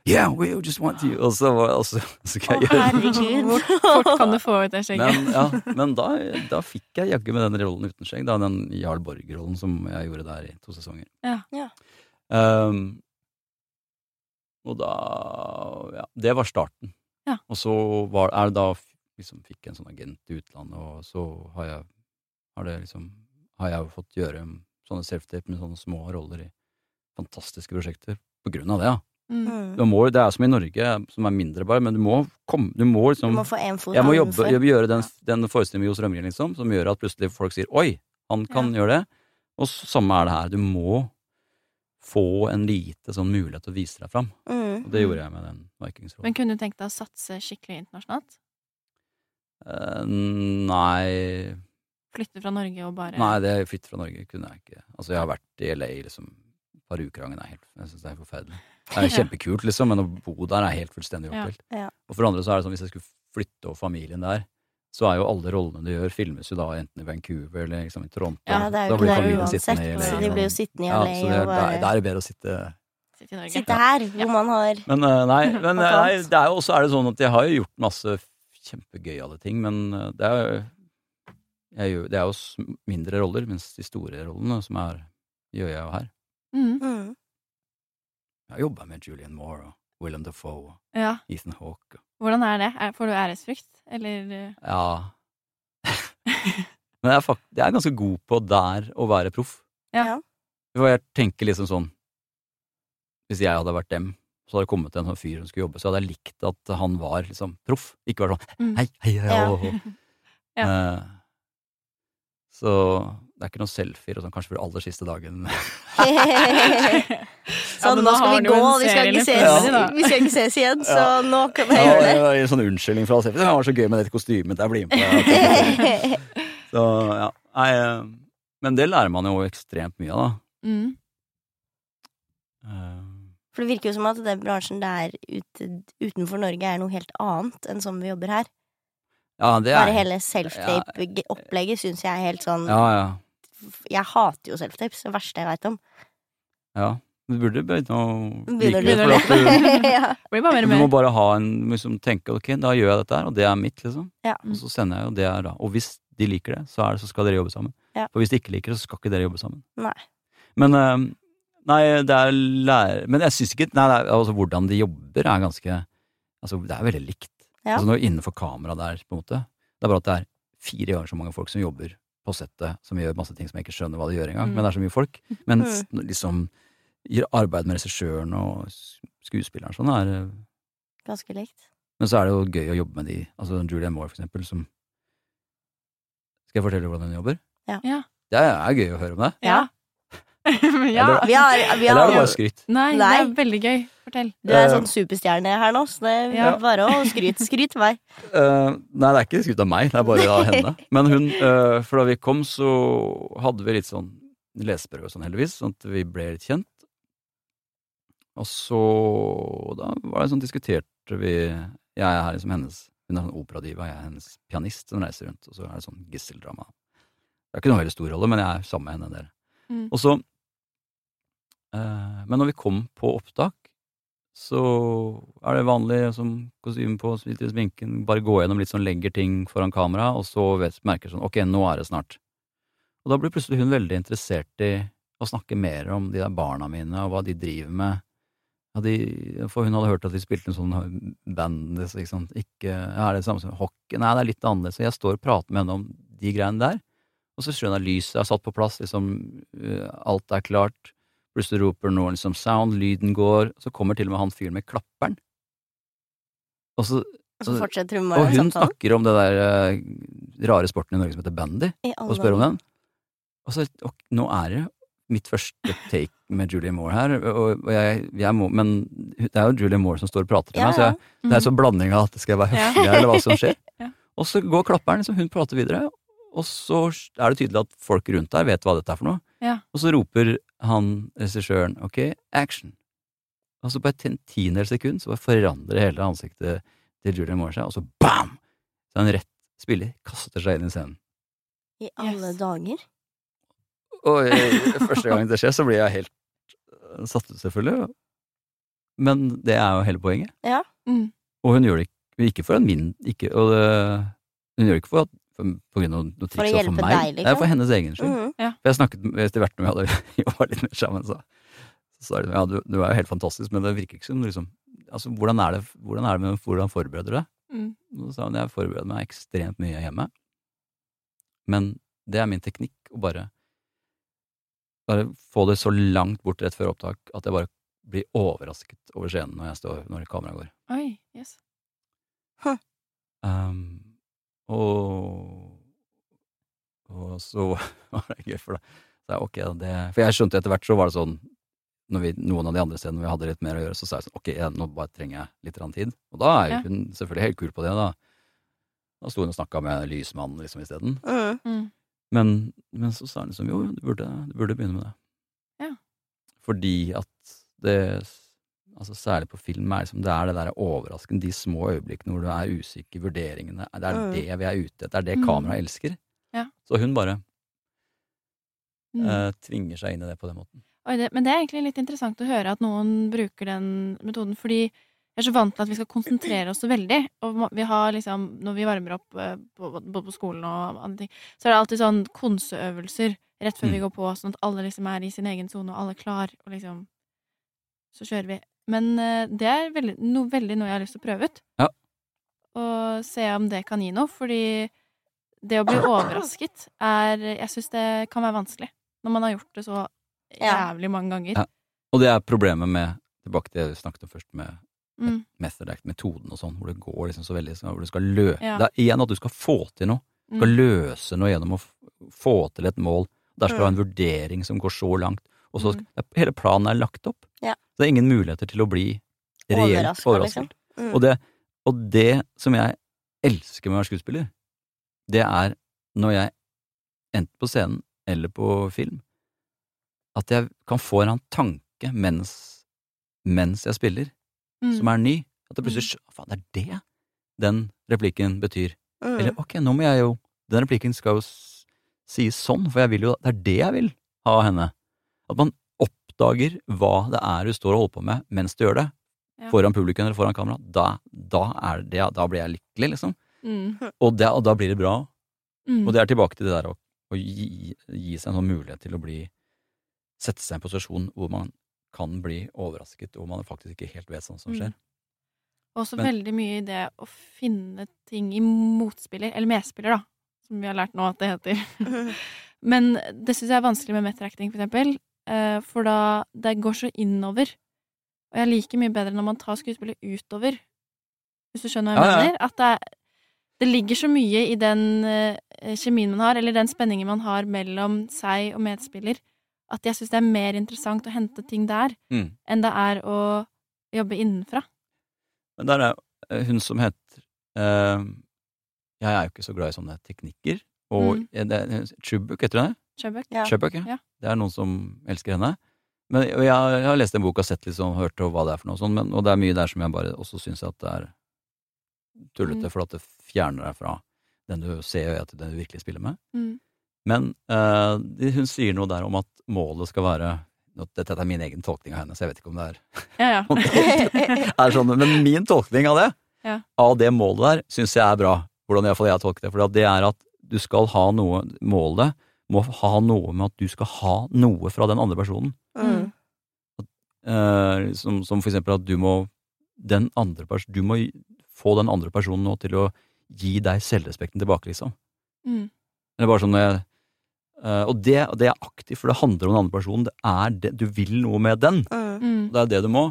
Yeah, we just want you. Og så, og så, så kan jeg gjøre herregud. Hvor fort kan du få ut det skjegget? men, ja, men da, da fikk jeg jaggu med den rollen uten skjegg. Da, den Jarl Borg-rollen som jeg gjorde der i to sesonger. Ja. Ja. Um, og da Ja, det var starten. Ja. Og så var, er det da liksom fikk en sånn agent i utlandet, og så har jeg har det liksom har jeg fått gjøre sånne self-tape med sånne små roller i fantastiske prosjekter på grunn av det. ja. Mm. Mm. Du må, det er som i Norge, som er mindre bare, men du må komme Du må Du liksom må få én fot jeg må jobbe, jobbe, gjøre den, den forestillingen med Jo Strømgren, liksom, som gjør at plutselig folk sier 'oi, han kan gjøre det'. Og samme er det her. Du må få en lite sånn mulighet til å vise deg fram. Mm. Og det gjorde jeg med den Vikings-rollen. Men kunne du tenkt deg å satse skikkelig internasjonalt? Uh, nei Flytte fra Norge og bare Nei, det flytte fra Norge kunne jeg ikke. Altså, jeg har vært i LA liksom et par uker gangen. Er helt, jeg synes det er forferdelig. Det er kjempekult, liksom, men å bo der er helt fullstendig Ja. Ja. Og for andre så er det sånn, hvis jeg skulle flytte over familien der, så er jo alle rollene du gjør, filmes jo da enten i Vancouver eller liksom i Toronto. Ja, det er Da jo blir ikke der familien uansett, sittende i LA, så de blir jo sittende i ja, så det er, og bare da er det bedre å sitte sitte. Sitte her, hvor man har Men eh, nei, men, eh, nei det er jo også er det sånn at jeg har jo gjort masse kjempegøyale ting, men eh, det er jo jeg gjør, Det er jo mindre roller, mens de store rollene som er gjør jeg jo her. Mm. mm. Jeg har jobba med Julian Moore og Willem Dafoe og Ja. Ethan Hawke. Hvordan er det? Får du æresfrykt, eller Ja Men jeg er, fakt, jeg er ganske god på der å være proff. Ja. Ja. For jeg tenker liksom sånn Hvis jeg hadde vært dem, så hadde det kommet en sånn fyr som skulle jobbe, så hadde jeg likt at han var liksom proff. Ikke vært sånn Mm. hei, hei, hei, Ja. Eh, Så det er ikke noen selfier og sånn, kanskje for aller siste dagen. Sånn, ja, nå skal vi gå, vi skal ikke ses, ja. vi skal ikke ses igjen, så Ja. nå kan jeg gjøre det en sånn unnskyldning fra selfie. Det var så gøy med dette kostymet. Jeg blir med på det. Så, ja. Nei, eh, men det lærer man jo ekstremt mye av, da. mm. Eh, For det virker jo som at den bransjen der ute, utenfor Norge er noe helt annet enn som vi jobber her. Ja, det Bare er hele self-tape-opplegget syns jeg er helt sånn Ja, ja. Jeg hater jo self-tapes, det verste jeg veit om. ja. Du burde begynne å Begynner like det. For at du, ja. Du må bare ha en liksom, tenke ok, da gjør jeg dette her, og det er mitt, liksom. Ja. Og så sender jeg jo det her da. Og hvis de liker det, så, er det, så skal dere jobbe sammen. Ja. For hvis de ikke liker det, så skal ikke dere jobbe sammen. Nei. Men eh, Nei, det er lærer... Men jeg syns ikke nei, det er, altså, Hvordan de jobber, er ganske Altså, det er veldig likt. Ja. Altså, når innenfor kamera der, på en måte Det er bare at det er fire ganger så mange folk som jobber på settet, som gjør masse ting som jeg ikke skjønner hva de gjør engang, Mm. men det er så mye folk. Mens liksom gir arbeid med regissøren og skuespilleren sånn, er eh, Ganske likt. Men så er det jo gøy å jobbe med de. Altså Julian Moore, for eksempel, som Skal jeg fortelle hvordan hun jobber? Ja. Ja. Det er gøy å høre om det. Ja. ja. Eller- Vi har, vi Eller er det bare skryt? Nei, det er veldig gøy. Fortell. Du er en sånn superstjerne her nå, så det er Ja. bare å skryte. Skryt til meg. Uh, nei, det er ikke skryt av meg, det er bare av henne. Men hun, uh, for da vi kom, så hadde vi litt sånn leseprøve og sånn, heldigvis, sånn at vi ble litt kjent. Og så da var det sånn diskuterte vi Jeg er her liksom hennes Hun er sånn operadiva, jeg er hennes pianist som reiser rundt, og så er det sånn gisseldrama. Det er ikke noe veldig stor rolle, men jeg er sammen med henne en del. Mm. Og så eh, Men når vi kom på opptak, så er det vanlig som kostyme på, sminken, bare gå gjennom litt sånn, legger ting foran kamera, og så vet, merker sånn, ok, nå er det snart. Og da blir plutselig hun veldig interessert i å snakke mer om de der barna mine, og hva de driver med. Ja, de, for hun hadde hørt at de spilte en sånn band, ikke sant. Ikke, ja, er det samme som hockey? Nei, det er litt annerledes. Jeg står og prater med henne om de greiene der. Og så skjønner jeg lyset er satt på plass, liksom, øh, alt er klart. Plutselig roper noen liksom sound, lyden går, så kommer til og med han fyren med klapperen. Og, så, Og så fortsetter hun og hun snakker om det der uh, rare sporten i Norge som heter bandy, og spør om den. Og så, og nå er det mitt første take med Julie Moore her, og, jeg, jeg må, men det er jo Julie Moore som står og prater til Ja, meg, så jeg, det er så blanding av at skal jeg være høflig ja. eller hva som skjer. Ja. Og så går klapperen, liksom, hun prater videre, og så er det tydelig at folk rundt der vet hva dette er for noe. Ja. Og så roper han regissøren ok, action. Og så på et ti- tiendedels sekund så bare forandrer hele ansiktet til Julian Moore seg, og så bam! Så en rett spiller kaster seg inn i scenen. I alle Yes. dager. Og eh, første gang det skjer, så blir jeg helt eh, satt ut, selvfølgelig. Men det er jo hele poenget. Mm. Og hun gjør det ikke, ikke for en min ikke, og det, Hun gjør det ikke for, at, for, på grunn av noe triks overfor hjelpe meg. deg, liksom? Det er for hennes egen skyld. Mhm. For jeg snakket med- etter hvert når vi hadde jobba litt mer sammen, så så sa de ja, du, du er jo helt fantastisk, men det virker ikke som liksom Altså, hvordan er det, hvordan er det med hvordan forbereder du deg? Mm. Så sa hun jeg forbereder meg ekstremt mye hjemme, men det er min teknikk å bare bare få det så langt bort rett før opptak at jeg bare blir overrasket over scenen når jeg står, når kameraet går. Oi, yes. Um, og, og så var det gøy, for da sa jeg ok, det For jeg skjønte etter hvert så var det sånn når vi, Noen av de andre stedene vi hadde litt mer å gjøre, så sa jeg sånn ok, jeg, nå bare trenger jeg litt tid. Og da er jo Ja. hun selvfølgelig helt kul på det, da. Da sto hun og snakka med lysmannen liksom isteden. Mhm. Mm. Men, men så sa han liksom jo, du burde, du burde begynne med det. Ja. Fordi at det Altså Særlig på film er liksom, det er det der overraskende, de små øyeblikkene hvor du er usikker vurderingene. Det er Mm. det vi er ute etter. Det er det Mm. kameraet elsker. Ja. Så hun bare Mm. eh, tvinger seg inn i det på den måten. Oi, det, men det er egentlig litt interessant å høre at noen bruker den metoden, fordi jeg er så vant til at vi skal konsentrere oss så veldig. Og vi har liksom, når vi varmer opp eh, både på skolen og andre ting, så er det alltid sånn konseøvelser rett før vi Mm. går på, sånn at alle liksom er i sin egen sone, og alle er klar, og liksom Så kjører vi. Men eh, det er veldig, noe, veldig noe jeg har lyst til å prøve ut. Ja. Og se om det kan gi noe, fordi det å bli overrasket er Jeg syns det kan være vanskelig når man har gjort det så jævlig mange ganger. Ja. Og det er problemet med Tilbake til det vi snakket om først, med Mm, method act, metoden og sånn, hvor det går liksom så veldig Hvor du skal lø... Ja. Det er igjen at du skal få til noe. Du mm, skal løse noe gjennom å få til et mål. Der skal du ha en vurdering som går så langt. Og så Mm. Hele planen er lagt opp. Ja. Så det er ingen muligheter til å bli reelt Overrasket, overrasket. liksom. Mm. Og, det, og det som jeg elsker med å være skuespiller, det er når jeg, enten på scenen eller på film, at jeg kan få en annen tanke mens, mens jeg spiller, mm, som er ny. At det plutselig skj- Faen, det er det den replikken betyr. Mhm. Eller ok, nå må jeg jo Den replikken skal jo sies sånn, for jeg vil jo Det er det jeg vil ha av henne. At man oppdager hva det er du står og holder på med mens du gjør det. Ja. Foran publikum eller foran kamera. Da, da, er det, da blir jeg lykkelig, liksom. mm, Og, det, og da blir det bra. mm. Og det er tilbake til det der å, å gi, gi seg en sånn mulighet til å bli Sette seg i en posisjon hvor man kan bli overrasket, og man faktisk ikke helt vet sånn som Mm. skjer. Også Men- veldig mye i det å finne ting i motspiller, eller medspiller, da, som vi har lært nå at det heter. Men det syns jeg er vanskelig med metracting, for eksempel, for da det går så innover. Og jeg liker mye bedre når man tar skuespillet utover, hvis du skjønner hva jeg mener. At det, er, det ligger så mye i den eh, kjemien man har, eller den spenningen man har mellom seg og medspiller, at jeg syns det er mer interessant å hente ting der Mm. enn det er å jobbe innenfra. Men der er eh, hun som heter uh, Jeg er jo ikke så glad i sånne teknikker. Og Mm. det Chubuk, heter hun det? Chubbuck. Ja. Chubbuck, ja. Ja. Det er noen som elsker henne. Men og jeg, jeg har lest en bok og sett litt sånn, hørt hva det er for noe sånn, men, og det er mye der som jeg bare også syns at det er tullete, Mm. for at det fjerner deg fra den du ser og den du virkelig spiller med. Mm. Men uh, hun sier noe der om at målet skal være Dette er min egen tolkning av henne, så jeg vet ikke om det er Ja, ja. om det er sånn, men min tolkning av det, Ja. av det målet der, syns jeg er bra. Hvordan iallfall jeg har tolket det. For det er at du skal ha noe Målet må ha noe med at du skal ha noe fra den andre personen. Mm. Eh, som, som for eksempel at du må den andre pers Du må få den andre personen nå til å gi deg selvrespekten tilbake, liksom. Mm. Eller bare sånn når jeg eh, Og det, og det er aktivt, for det handler om den andre personen. Det er det, du vil noe med den. Mm. Mm. Det er det du må.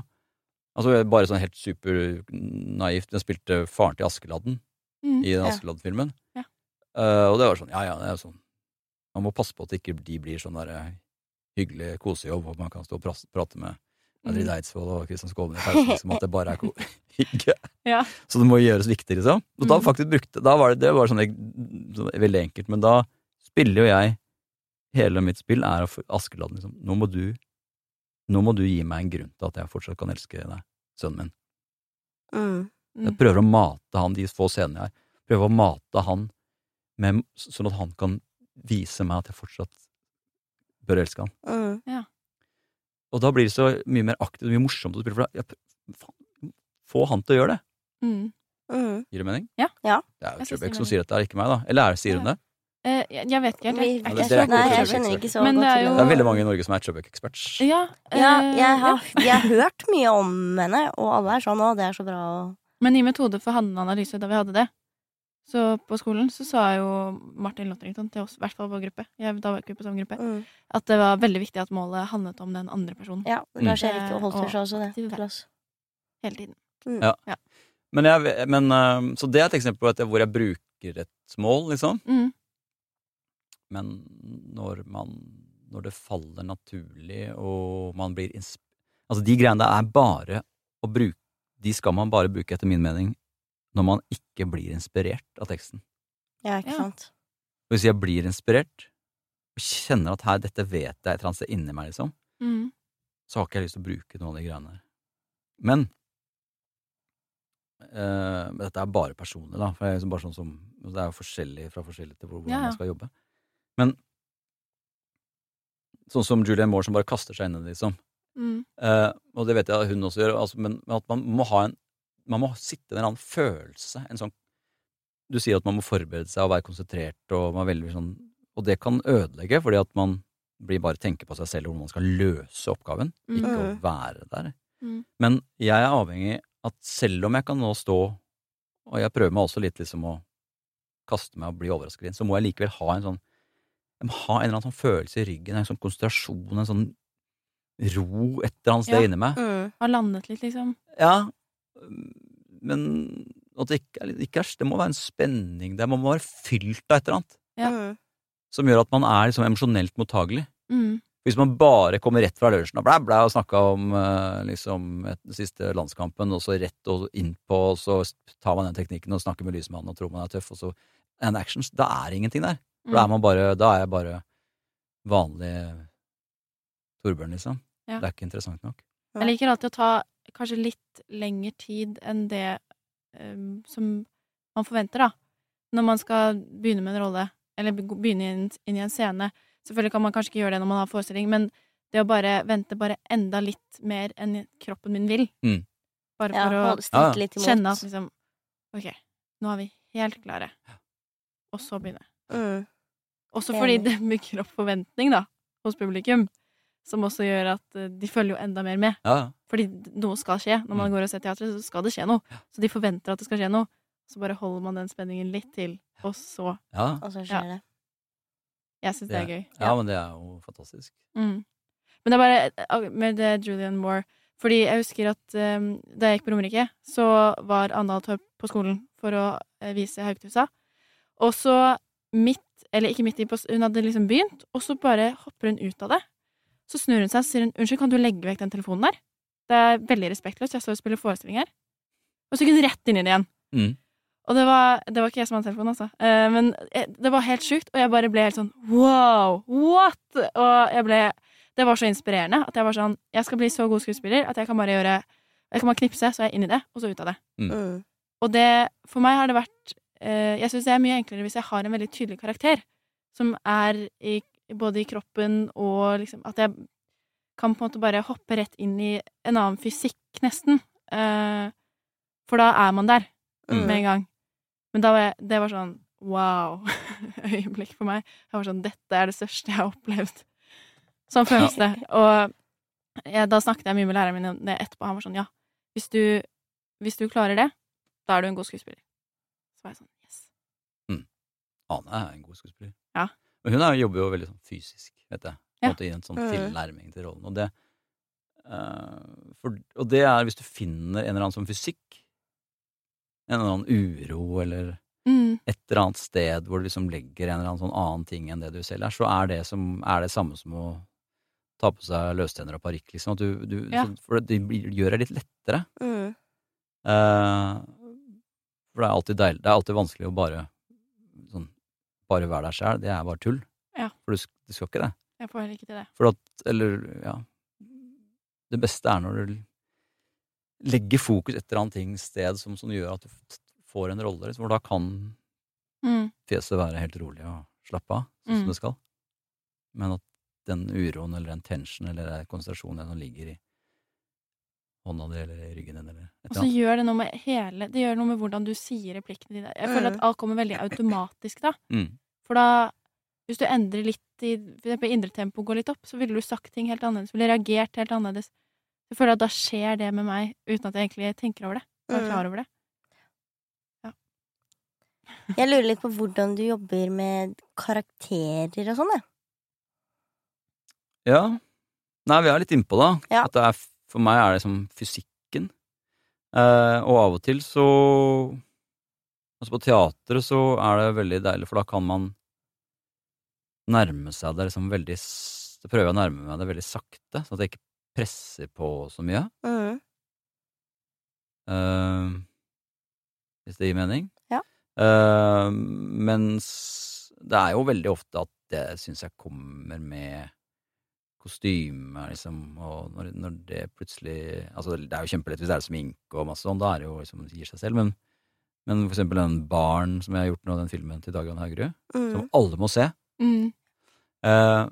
Altså Bare sånn helt supernaivt. Jeg spilte faren til Askeladden Mm. i den Ja. Askeladden-filmen. Ja. Eh, og det var sånn, ja ja, det er sånn Man må passe på at ikke de blir sånn der eh, hyggelig kosejobb, hvor man kan stå og prate med Adrid Mm. Eidsvoll og Kristian Skålen i pausen som at det bare er hygge. Ja. Så det må gjøres viktig, liksom. Og da Mm. faktisk brukte Da var det, det var sånn, sånn veldig enkelt, men da spiller jo jeg Hele mitt spill er Askeladden, liksom. Nå må du Nå må du gi meg en grunn til at jeg fortsatt kan elske deg, sønnen min. Mm. Mm. Jeg prøver å mate han de få scenene jeg har. Prøver å mate han med, sånn at han kan vise meg at jeg fortsatt bør elske han. Mm. Og da blir det så mye mer aktivt og mye morsomt å spille, for da få han til å gjøre det. Mm. Mm. Gir det mening? Ja. Ja. Det er jo Trubek Trebekk som sier dette, er ikke meg, da. Eller er det sier hun det? Eh, jeg, vet ikke Jeg, jeg, Jeg, jeg, nei, jeg kjenner ikke så Men det godt er jo- Det er veldig mange i Norge som er Trebekk-eksperts. Ja, Ja, eh, jeg har, jeg har hørt mye om henne, og alle er sånn 'Å, det er så bra', og Men i Metode for handleanalyse, da vi hadde det, så på skolen så sa jo Martin Lotterington til oss, i hvert fall vår gruppe, jeg, da var ikke vi på samme gruppe, mm. at det var veldig viktig at målet handlet om den andre personen Ja, Mm. Lars Erik og Holter Og sa også det. hele tiden. Mm. Ja. Men, jeg, men øh, Så det er et eksempel på et, hvor jeg bruker et mål, liksom. Mm. Men når man Når det faller naturlig, og man blir insp... Altså, de greiene der er bare å bruke De skal man bare bruke, etter min mening, når man ikke blir inspirert av teksten. Ja, ikke Ja. sant. Hvis jeg blir inspirert, og kjenner at her, dette vet jeg et eller annet sted inni meg, liksom, Mm. så har ikke jeg lyst til å bruke noen av de greiene der. Men øh, Dette er bare personlig, da. For jeg er liksom bare sånn som, det er jo forskjellig fra forskjellig til hvordan Ja, ja. man skal jobbe. Men sånn som Julian Moore som bare kaster seg inn i det, liksom. Mm. Uh, og det vet jeg at hun også gjør, altså, men, men at man må ha en Man må sitte i en eller annen følelse. En sånn Du sier at man må forberede seg og være konsentrert, og man veldig sånn Og det kan ødelegge, fordi at man blir bare tenker på seg selv og hvordan man skal løse oppgaven, Mm. ikke å Mm. være der. Mm. Men jeg er avhengig at selv om jeg kan nå stå, og jeg prøver meg også litt liksom å kaste meg og bli overrasket inn, så må jeg likevel ha en sånn jeg må ha en eller annen sånn følelse i ryggen, en sånn konsentrasjon, en sånn ro et eller annet sted Ja. inni meg. Mm. Har landet litt, liksom. Ja, men at det ikke er, ikke er Det må være en spenning der. Man må være fylt av et eller annet Ja. Mm. som gjør at man er liksom emosjonelt mottagelig. Mm. Hvis man bare kommer rett fra lunsjen og blæ, blæ og snakka om eh, liksom et, den siste landskampen, og så rett og innpå, og så tar man den teknikken og snakker med lysmannen og tror man er tøff, og så and actions, da er det ingenting der. For da er Mm. man bare, da er jeg bare vanlig Torbjørn, liksom. Ja. Det er ikke interessant nok. Jeg liker alltid å ta kanskje litt lengre tid enn det um, som man forventer, da. Når man skal begynne med en rolle, eller begynne inn, inn i en scene. Selvfølgelig kan man kanskje ikke gjøre det når man har forestilling, men det å bare vente bare enda litt mer enn kroppen min vil, Mm. bare Ja, for å litt kjenne at liksom Ok, nå er vi helt klare. Og så begynne. mm. Også fordi det bygger opp forventning, da, hos publikum. Som også gjør at eh, de følger jo enda mer med. Ja. Fordi noe skal skje. Når man Mm. går og ser teater, så skal det skje noe. Så de forventer at det skal skje noe. Så bare holder man den spenningen litt til, og så ja. Og så Ja. skjer det. Jeg syns det er gøy. ja, men det er jo fantastisk. Mm. Men det er bare eh, med det Julian Moore Fordi jeg husker at um, da jeg gikk på Romerike, så var Andal Torp på skolen for å eh, vise Haugtusa. Og så midt, eller ikke midt i, på, hun hadde liksom begynt, og så bare hopper hun ut av det. Så snur hun seg og sier hun, unnskyld, kan du legge vekk den telefonen der? Det er veldig respektløst, jeg står og spiller forestilling her. Og så gikk hun rett inn i det igjen. Mm. Og det var, det var ikke jeg som hadde telefonen, altså. Eh, men eh, det var helt sjukt, og jeg bare ble helt sånn wow, what? Og jeg ble Det var så inspirerende at jeg var sånn Jeg skal bli så god skuespiller at jeg kan bare gjøre Jeg kan bare knipse, så er jeg inn i det, og så ut av det. Mm. Og det For meg har det vært eh, Jeg syns det er mye enklere hvis jeg har en veldig tydelig karakter, som er i, både i kroppen og liksom At jeg kan på en måte bare hoppe rett inn i en annen fysikk, nesten. Uh, for da er man der Mm. med en gang. Men var jeg, det var sånn wow. øyeblikk for meg. Jeg var sånn Dette er det største jeg har opplevd. Sånn føles det. Og jeg, da snakket jeg mye med læreren min om det etterpå. Han var sånn Ja, hvis du, hvis du klarer det, da er du en god skuespiller. Så var jeg sånn Yes. Ane er en god skuespiller. Ja. Men hun er, jobber jo veldig sånn fysisk, vet jeg. På Ja. måte I en sånn Mhm. tilnærming til rollen. Og det, uh, for, og det er hvis du finner en eller annen sånn fysikk, en eller annen uro, eller Mm. et eller annet sted hvor du liksom legger en eller annen sånn annen ting enn det du selv er, så er det, som, er det samme som å ta på seg løstenner og parykk, liksom. Du, du, Ja. så, for det det, gjør det litt lettere. Mm. Uh, for det er alltid deilig Det er alltid vanskelig å bare bare være deg sjæl. Det er bare tull. Ja. For du, du skal ikke det. Jeg får heller ikke til det. For at Eller, ja Det beste er når du legger fokus et eller annet ting sted som, som gjør at du får en rolle, liksom, hvor da kan Mm. fjeset være helt rolig og slappe av, sånn Mm. som det skal. Men at den uroen eller den tensionen eller konsentrasjonen som ligger i hånda di eller ryggen din eller et Og eller så annet. gjør det noe med hele Det gjør noe med hvordan du sier replikkene dine. Jeg føler Mm. at alt kommer veldig automatisk da. Mm. For da Hvis du endrer litt i For eksempel indre tempo går litt opp, så ville du sagt ting helt annerledes. Ville reagert helt annerledes. Jeg føler at da skjer det med meg uten at jeg egentlig tenker over det. Og er Mm. klar over det. Jeg lurer litt på hvordan du jobber med karakterer og sånn, jeg. Ja. Nei, vi er litt innpå, da. Ja. At det er, for meg er det som fysikken. Eh, og av og til så Altså på teatret så er det veldig deilig, for da kan man nærme seg det liksom veldig Så prøver jeg å nærme meg det veldig sakte, sånn at jeg ikke presser på så mye. Mm. Eh, hvis det gir mening. Ja. Eh, mens det er jo veldig ofte at det syns jeg kommer med kostyme, liksom, og når, når det plutselig Altså, det er jo kjempelett hvis det er sminke og masse sånn, da er det jo liksom det gir seg selv, men, men for eksempel den Barn som jeg har gjort nå, den filmen til Dagan Haugerud, som Mm. alle må se. Mm. Eh,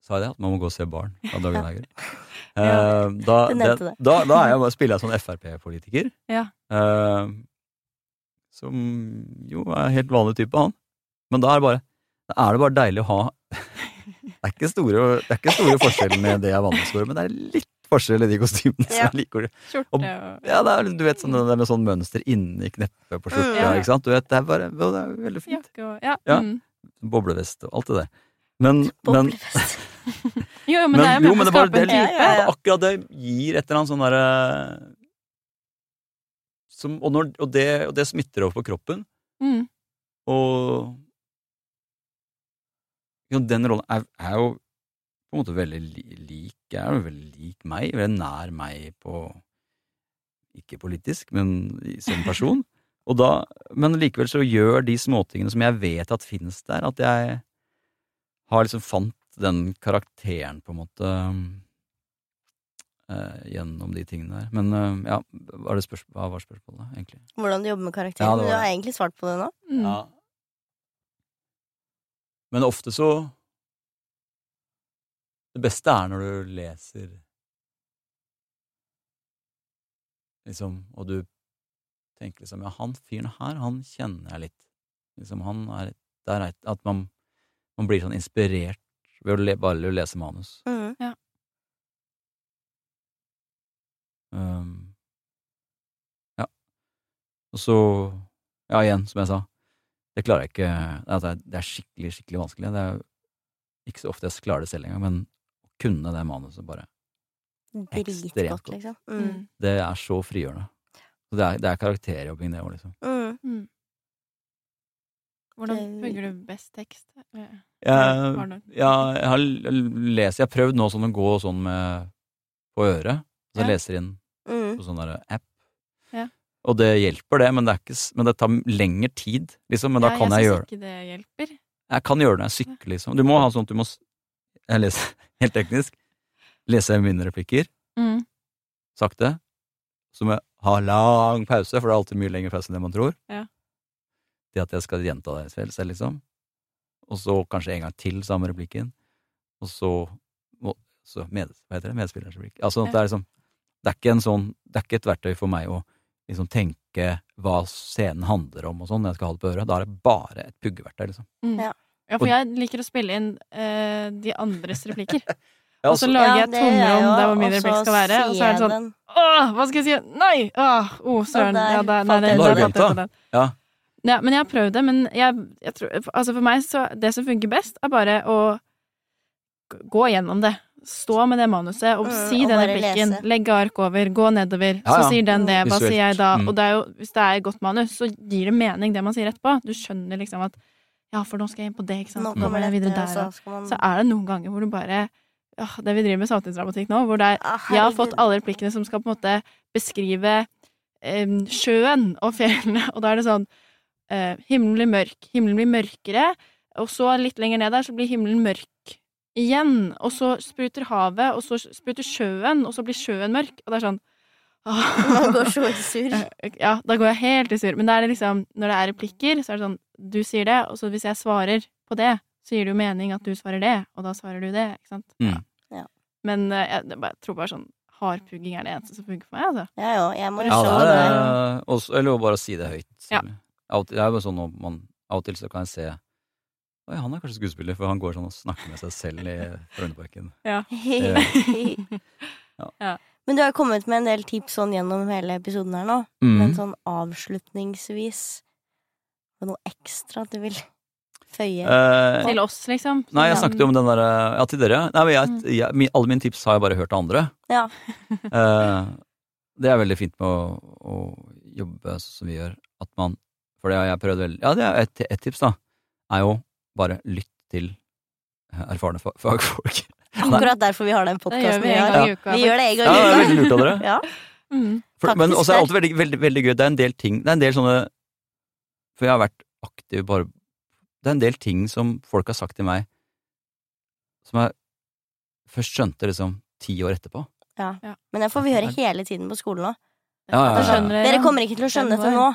sa jeg det? At man må gå og se Barn av Dagan Haugerud? Eh, da, da, da er jeg bare, spiller jeg sånn Frp-politiker. Ja. Eh, som jo er helt vanlig type, han. Men da er det bare Da er det bare deilig å ha Det er ikke store, det er ikke store forskjellene med det jeg vanligvis går i, men det er litt forskjell i de kostymene som jeg liker. Skjorte Og- Ja, det er, du vet sånn, det med sånn mønster inni kneppet på skjorta, Mm. Ja. ikke sant. Du vet, det er bare det er veldig fint. jakke og Ja. Ja. Mm. Boblevest og alt det der. Men, men, Jo, men, men, det er jo med på det, å skape en type. Ja, ja, ja. akkurat det gir et eller annet sånn derre som, og, når, og, det, og det smitter over på kroppen. Mm. Og jo, den rollen er, er jo på en måte veldig lik Jeg er jo veldig lik meg, veldig nær meg på Ikke politisk, men som person. Og da, men likevel så gjør de småtingene som jeg vet at finnes der, at jeg har liksom fant den karakteren, på en måte, eh, gjennom de tingene der. Men eh, ja, var det hva var spørsmålet, egentlig? Hvordan du jobber med Ja, karakterer. du har egentlig svart på det nå. Mm. Ja. Men ofte så Det beste er når du leser Liksom, og du tenker liksom Ja, han fyren her, han kjenner jeg litt. Liksom, han er Det er At man, man blir sånn inspirert ved å le, bare å lese manus. Mm. Um, ja. Og så Ja, igjen, som jeg sa. Det klarer jeg ikke altså, Det er skikkelig, skikkelig vanskelig. Det er ikke så ofte jeg klarer det selv engang, men å kunne det manuset bare Ekstremt Dritgodt, godt. liksom. Mm. Mm. Det er så frigjørende. Så det er, det er karakterjobbing, det òg, liksom. Mm. Mm. Hvordan fungerer bygger du best tekst? Jeg, Har ja, jeg har lest Jeg har prøvd nå sånn å gå sånn med på øret. Så jeg Ja. leser inn Mm. på sånn derre app. Og det hjelper, det, men det, er ikke, men det tar lengre tid, liksom. Men da Ja, kan jeg jeg gjøre syns ikke det hjelper. Jeg kan gjøre det når jeg sykler, liksom. Du må ha sånn at du må Jeg leser helt teknisk. Leser mine replikker Mm. sakte. Så må jeg ha lang pause, for det er alltid mye lengre pause enn det man tror. Ja. Det at jeg skal gjenta det selv liksom. Og så kanskje en gang til samme replikken. Og så, og, så med, Hva heter det? Medspillerens replikk. Altså, ja. det er liksom Det er ikke en sånn Det er ikke et verktøy for meg å liksom tenke hva scenen handler om og sånn når jeg skal ha det på øret. Da er det bare et puggeverktøy, liksom. Mm. Ja. Ja, for jeg liker å spille inn uh, de andres replikker. Ja, Og så altså- lager jeg tomrom ja, der hvor min replikk skal være, og så er det sånn. Åh, hva skal jeg si? Nei! Åh, oh, søren. Ja, der, nei, nei, der, der på den. Ja. Ja, men jeg har prøvd det, men jeg, jeg tror Altså, for meg så Det som funker best, er bare å gå gjennom det. Stå med det manuset og Mm, si mm, den replikken. Legge ark over, gå nedover. Ja, ja. Så sier den det. Hva Visuelt. sier jeg da? Mm. Og det er jo, hvis det er et godt manus, så gir det mening, det man sier etterpå. Du skjønner liksom at Ja, for nå skal jeg inn på det, ikke sant. Nå kommer jeg videre der, så og så er det noen ganger hvor du bare ja, Det vi driver med samtidsdramatikk nå, hvor det er Ah, Jeg har fått alle replikkene som skal på en måte beskrive em, sjøen og fjellene, og da er det sånn eh, Himmelen blir mørk, himmelen blir mørkere, og så litt lenger ned der så blir himmelen mørk igjen, og så spruter havet, og så spruter sjøen, og så blir sjøen mørk, og det er sånn Man går så i surr. Ja, da går jeg helt i surr. Men er det liksom, når det er replikker, så er det sånn Du sier det, og så hvis jeg svarer på det, så gir det jo mening at du svarer det, og da svarer du det, ikke sant? Mm. Ja. Men eh, jeg, jeg tror bare sånn hardpugging er det eneste som funker for meg, altså. Ja, jo, jeg må Ja, Ja, se det er også, Eller å bare si det høyt. Ja. Av og til, det er jo sånn at man, av og til så kan jeg se Oi, han er kanskje skuespiller, for han går sånn og snakker med seg selv i Frognerparken. Ja. Men du har kommet med en del tips sånn gjennom hele episoden her nå. Mm. Men sånn avslutningsvis med noe ekstra du vil føye? Eh, Til oss, liksom. nei, jeg snakket jo om den derre Ja, til dere. Nei, men Mm. jeg, jeg, alle mine tips har jeg bare hørt av andre. Ja. Eh, det er veldig fint med å, å jobbe sånn som vi gjør. At man For det har jeg prøvd veldig Ja, det er et, et tips, da. Er jo bare lytt til erfarne fagfolk. Akkurat derfor vi har den podkasten vi har. gang i uka. Vi gjør det en Ja, gang det er veldig lurt av dere. Ja. Mm. For, men også er det alltid veldig, veldig, veldig gøy. Det er en del ting Det er en del sånne For jeg har vært aktiv bare Det er en del ting som folk har sagt til meg, som jeg først skjønte liksom ti år etterpå. Men det får vi høre hele tiden på skolen òg. Ja, ja, ja. dere. Kommer ikke til å skjønne det dette nå.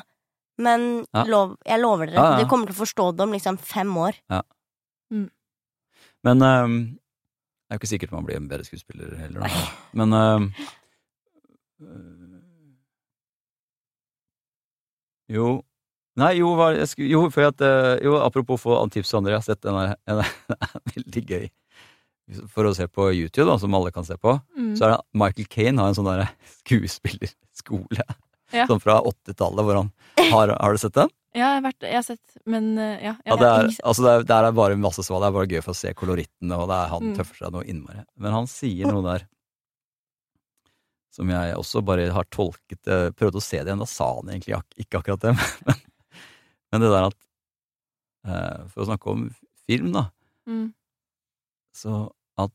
Men Ja. lov, jeg lover dere, Ja, ja. dere kommer til å forstå det om liksom fem år. Men um, det er jo ikke sikkert man blir en bedre skuespiller heller, da. Men um, Jo Nei, jo, hva, jeg skulle, jo, for at, eh, jo, apropos få tips av andre, jeg har sett den der, er veldig gøy For å se på YouTube, da, som alle kan se på, Mm. så er det Michael Kane har en sånn der skuespillerskole. Ja. Sånn fra 80-tallet, hvor han har Har du sett den? Ja, jeg har, vært, jeg har sett, men eh, ja. Ja, det er, altså det er, det, er bare masse svar. Det er bare gøy for å se kolorittene, og det er, han Mm. tøffer seg noe innmari. Men han sier noe der som jeg også bare har tolket eh, Prøvde å se det igjen, da sa han egentlig ak ikke akkurat det, men, men det der at eh, For å snakke om film, da, Mm. så at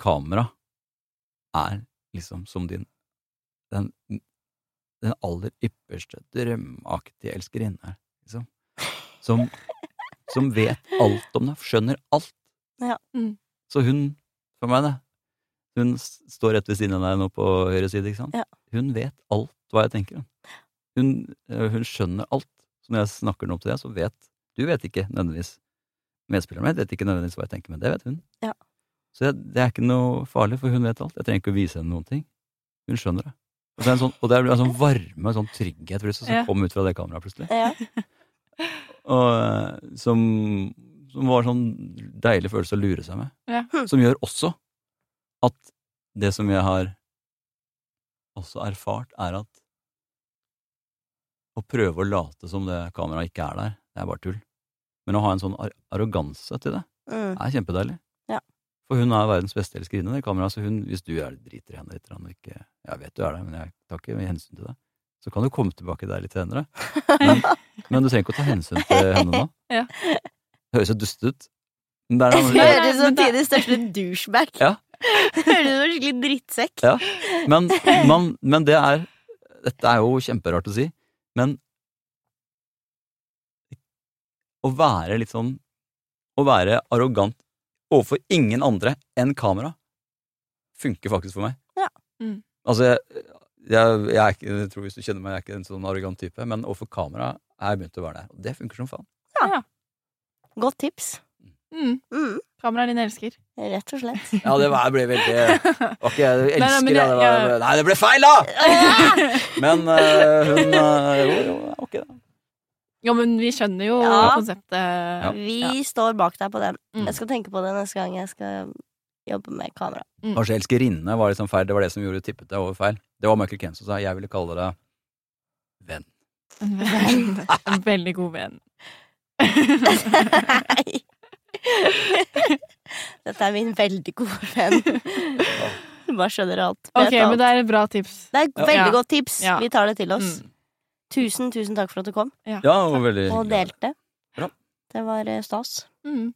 kamera er liksom som din den, den aller ypperste, drømmeaktige elskerinne, liksom. Som, som vet alt om deg, skjønner alt. Ja. Mm. Så hun, for meg, det Hun står rett ved siden av deg nå på høyre side, ikke sant? Ja. Hun vet alt hva jeg tenker. Hun, hun skjønner alt. Så når jeg snakker noe til deg, så vet Du vet ikke nødvendigvis Medspilleren min vet ikke nødvendigvis hva jeg tenker, men det vet hun. Ja. Så jeg, det er ikke noe farlig, for hun vet alt. Jeg trenger ikke å vise henne noen ting. Hun skjønner det. Og det er en sånn, og det er en sånn varme, sånn trygghet plutselig, som Ja. kom ut fra det kameraet plutselig. Ja. Og eh, som, som var sånn deilig følelse å lure seg med. Ja. Som gjør også at det som jeg har også erfart, er at å prøve å late som det kameraet ikke er der, det er bare tull. Men å ha en sånn ar arroganse til det, Mm. er kjempedeilig. For hun er verdens beste elskerinne, det kameraet, så hun, hvis du er driter i henne litt, og ikke Jeg vet du er det, men jeg tar ikke hensyn til det. Så kan du komme tilbake der litt senere. Men, men du trenger ikke å ta hensyn til henne nå. Ja. Høres jo dust ut. Men det er Du høres ut som tidenes største douchebag. Ja. Høres ut som en skikkelig drittsekk. Ja. Men, man, men det er Dette er jo kjemperart å si, men å være litt sånn Å være arrogant overfor ingen andre enn kamera funker faktisk for meg. Ja. Mm. Altså, jeg, jeg, jeg, er ikke, jeg tror hvis du kjenner meg, jeg er ikke en sånn arrogant type, men overfor kamera er jeg begynt å være der. Og det funker som faen. ja, Godt tips. Mm. Mm, Kamera er din elsker. rett og slett. Ja, det var, ble veldig Ok, jeg elsker Nei, nei, det var, ja. Nei, det ble feil, da! Men uh, hun uh, Jo, jo, ok, da. Jo, men vi skjønner jo Ja. konseptet. Vi står bak deg på den. Mm. Jeg skal tenke på det neste gang jeg skal jobbe med kamera. Kanskje elskerinne var liksom feil. Det var det som gjorde tippet deg over feil. Det var Michael Ken som sa jeg ville kalle deg venn. En, venn. en veldig god venn. Nei. Dette er min veldig gode venn. Du bare skjønner alt. Vet Ok, men det er et bra tips. Det er et Ja. veldig Ja. godt tips. Ja. Vi tar det til oss. Mm. Tusen, tusen takk for at du kom Ja, og veldig og delte. Bra. Det var eh, stas. Mm.